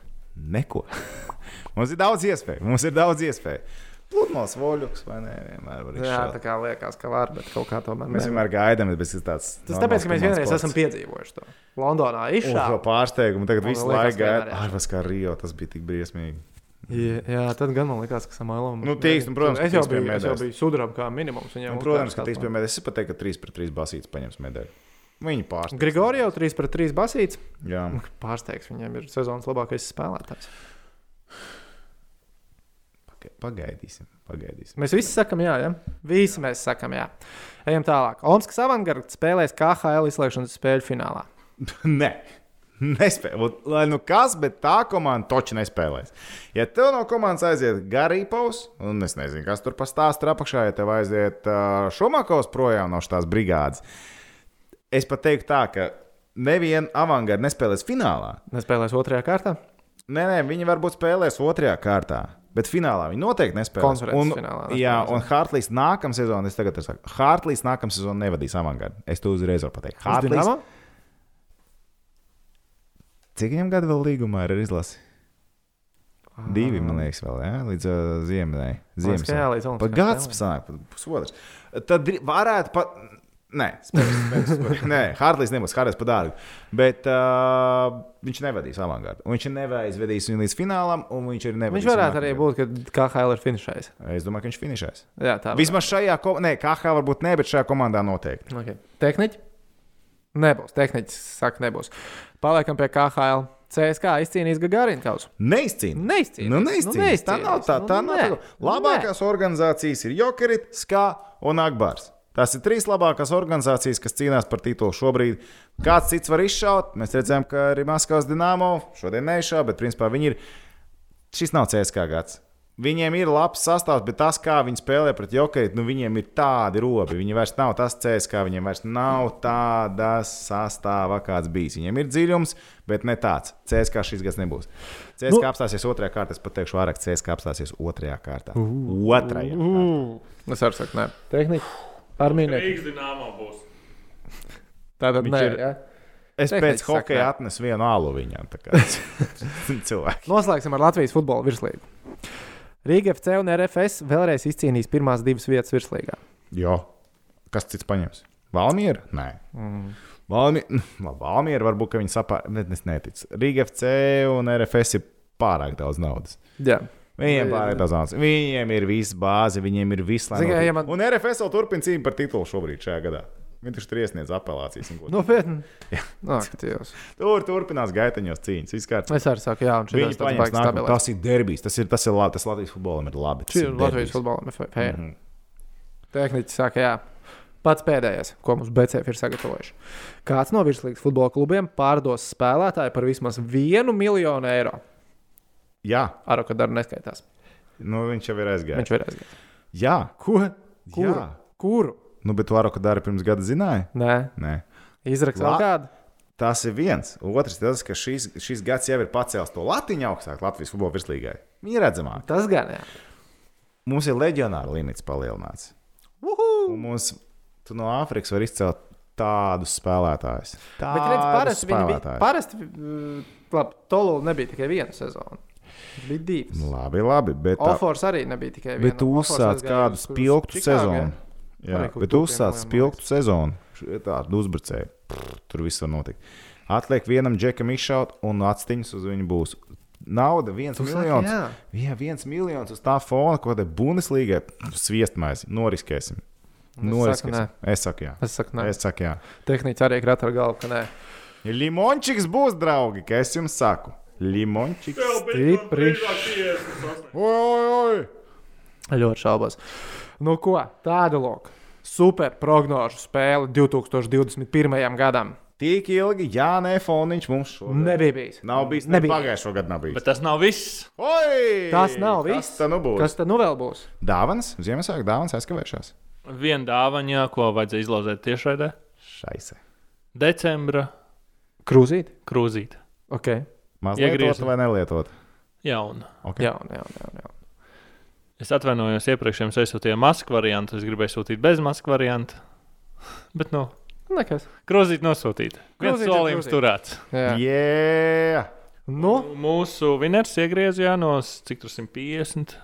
Neko. mums ir daudz iespēju. Mums ir daudz iespēju. Pludmales voļuks vai ne? Vienmēr var Jā, izšaut. tā kā liekas, ka var, bet kaut kā tomēr. Mēs vienmēr gaidām, bet tas ir tāds. Tas tāpēc, ka mēs vienreiz esam piedzīvojuši to. Londonā Un šo izšāva. pārsteigumu tagad visu liekas, laiku gaida. vienmēr Ārpus kā Rio, tas bija tik briesmīgi. Jā, jā, tad gan man likās, ka Samailam. Nu, tīkst, un, protams, es jau biju, es jau biju sudraba kā minimums. Un, protams, ka kāds pie medaļas. Es pat teiktu, ka 3 pret 3 basīts paņems medaļu. Viņi pārsteigts. Grigorio 3 pret 3 basīts. Jā. Pārsteigts, viņam ir sezonas labākais spēlētājs. Paga- Pagaidīsim, pagaidīsim. Mēs visi sakām, jā, ja? visi mēs sakām, jā. Ejam tālāk. Olimpiskas avangards spēlēs KHL izslēgšanas spēļu finālā. Nē, nespēj. Ot, Lai nu kas, bet tā komanda toči nespēlēs. Ja tev no komandas aiziet Garīpaus, un es nezinu, kas tur pastāst apakšā, ja tev aiziet uh, Šumakovs projām no šīs brigādes, es pat teiktu tā, ka neviena avangarda nespēlēs finālā. Nespēlēs otrajā kārtā. Nē, nē, viņi varbūt spēlēs otrajā kārtā. Bet finālā viņi noteikti nespēlēs. Konferences Un, finālā jā, nespēlēs, un Hartlīs nākamā sezonā, es tagad saku, Hartlīs nākamā sezonā nevadīs avangardu. Es to uzreiz varu pateikt. Hartlīs, cik viņam gadu vēl līgumā ir izlasi? Divi, man liekas, vēl, jā, līdz uh, ziemai. Liekas, ka jā, līdz Pa Olimpiskajām gads spēlēm. sanāk, pa pusotrs. Tad varētu pat. Nē, spēks. Nē Hartlīs nebūs Hartlīs par dārgu. Bet uh, viņš nevadīs avangardu. Viņš neaizvedīs viņu līdz finālam, un viņš arī nevadīs. Viņš varētu arī būt, ka KHL ir finišējis. Es domāju, ka viņš finišēs. Jā, tā. Vismaz šajā, ko... nē, KH varbūt ne, bet šajā komandā noteikti. Okay. Tehniķi? Nebūs. Tehniķis saka, nebūs. Paliekam pie KHL. CSK izcīnīs Gagarinu kausu. Neizcīnīt. Neizcīnīs. Nu, neizcīnīs. Tā nav tā. tā nu, nav tā. Labākās organizācijas ir Jokerit, Skā un Akbārs. Tās ir trīs labākās organizācijas, kas cīnās par titulu šobrīd. Kāds cits var izšaut? Mēs redzējām, ka arī Maskavas Dienāmo šodien neizšāva, bet principā viņi ir. Šis nav CSK gads. Viņiem ir labs sastāvs, bet tas, kā viņi spēlē pret Jokeru, nu viņiem ir tādi robi. Viņi vairs nav tas CSK, viņiem vairs nav tāda sastāva, kāds bijis. Viņiem ir dziļums, bet ne tāds. CSK šis gads nebūs. CSK nu, apstāsies otrajā kārtā, es pat teikšu, vairāk CSK apstāsies otrajā kārtā. Otrajā. kārtā. Es arī saku, nē. Tehniķi. Ar mīnēm. Tātad nē. ir- Ja? Es Tehniķis pēc hokeja atnesu vienu alu viņam. Noslēgsim ar Latvijas futbola virslīgu. Rīga FC un RFS vēlreiz izcīnīs pirmās divas vietas virslīgā. Jo. Kas cits paņems? Valmiera? Nē. Mm. Valmiera, Valmiera varbūt, ka viņi sapārā. Ne, es neticu. Rīga FC un RFS ir pārāk daudz naudas. Jā. Viņiem daudz naudas. Viņiem ir viss bāze, viņiem ir viss kā, ja man- Un RFS vēl turpina cīņu par titulu šobrīd šajā gadā. Viņi taču tur iesniedz apelācijas. Nopietni. Dievs. Tur turpinās gaitaņos cīņas. Kārtībā. es arī saku, jā, un Viņi ir stabils. Tas ir derbijs. Tas ir, tas ir labi. Tas Latvijas futbolam ir labi. Tas ir ir Latvijas derbijs. futbola fair. Mhm. Tehniķis saka, jā. Pats pēdējais, ko mums BCF ir sagatavojuši. Kāds no virslīgas futbola klubiem pārdos spēlētāju par vismaz vienu miljonu eiro? Jā, Ar ko dara neskaitās. nu, viņš jau ir aizgājis. Viņš var aizgāt. Jā, Ko? Kuru? Jā. Kuru? nu, bet varu, ka dara pirms gada zināja. Nē, Nē. izrakst vēl La- kādu. Tas ir viens. Otrs, tas, ka šis, šis gads jau ir pacēlis to latiņu augstāk Latvijas futbola virslīgai. Viņa ir redzamāka. Tas gan, jā. Mums ir leģionāra limits palielināts. Mums tu no Āfrikas var izcelt tādus spēlētājus. Bet, redz, parasti viņi bija. Parasti, mm, labi, Tolu nebija tikai viena sezona. Bija divas. Labi, labi. Bet, tā, Offors arī nebija tikai viena. bet tu uzsāc kādu spilgtu sezonu. Jā, bet tu uzsāc spilgtu sezonu. Tādu uzbrucēju. Prr, Tur viss var notikt. Atliek vienam džekam izšaut, un atstiņas uz viņu būs. Nauda, viens saki, miljons. jā. Jā, viens miljons uz tā fona, ko te Bundeslīgai sviestmais. Noriskēsim. Es saku, Noriskēsim. nē. Es saku, jā. Es saku, saku, jā. Tehniķis arī krata ar galvu, ka nē. Limončiks būs, draugi, ka es jums saku. Limončiks. Stipri. Oi, oi, oi! Ļoti šaubos. Nu, ko? Tāda lūk. Super prognožu spēle 2021. gadam. Tik ilgi, jā, nē, foniņš mums šodien. Nebija bijis. Nav bijis. Nebija. Pagājušā gada nav bijis. Bet tas nav viss. Oi! Tas nav Kas viss. tā nu būs? Kas tad nu vēl būs? Dāvans, Ziemassvētku dāvans aizkavējušās. Viena dāvana, ko vajadzēja izlozēt tiešraidē. Šaise. Decembra Krūzīt. krūzīte. Ok. Mazliet Iegriezam. lietot vai nelietot? Jauna. Okay. Jā, jā, jā. jā. Es atvainojos iepriekšējiem, es aizsūtīju masku variantu. Es gribēju sūtīt bez masku variantu. Bet, nu, Nekas. grozīt, nosūtīt. Viens solījums turēts. Jā. Yeah. Nu, Mūsu vinners iegriezījā no cik tur 150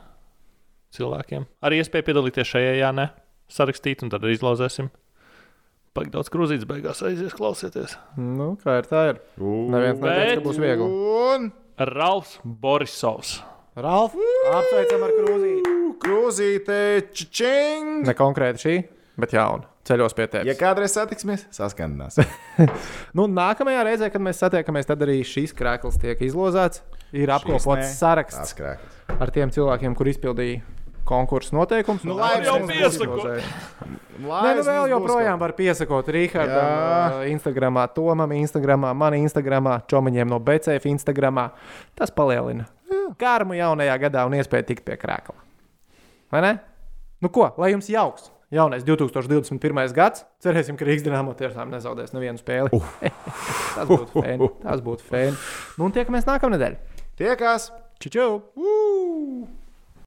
cilvēkiem. Arī iespēja piedalīties šajā, jā, nē, sarakstīt, un tad izlozēsim. Baigi daudz krūzītes beigās aizies, klausieties. nu, kā ir tā? Ir. Neviens neteica, ka būs viegli. Un Ralfs Borisovs. Ralf, apsveicam ar krūzīti. krūzīte, čing! Ne konkrēti šī, bet jauna. Ceļos pie tevis. Ja kādreiz satiksimies, saskandinās. Nu, nākamajā reizē, kad mēs satiekamies, tad arī šīs krāklis tiek izlozēts. Ir apkopots saraksts ar tiem cilvēkiem, kur izpildīja konkursu noteikumus. Nu, lai jau mums būs piesako. izlozēja. Nē, nu vēl joprojām var piesakot Rīgardam, Jā. uh, Instagram, Tomam, Instagram, man Instagram, Čomiņiem no BCF Instagram. Tas palielina garmu jaunajā gadā un iespēju tikt pie krākla. Vai ne? Nu ko, lai jums jauks! Jaunais 2021. gads. Cerēsim, ka Rīgas dīnāmo tiešām nezaudēs nevienu spēli. tas būtu fēni. Tas būtu fēni. Nu, un tiekamies nākamnedēļ. Tiekās! Čau! Uh!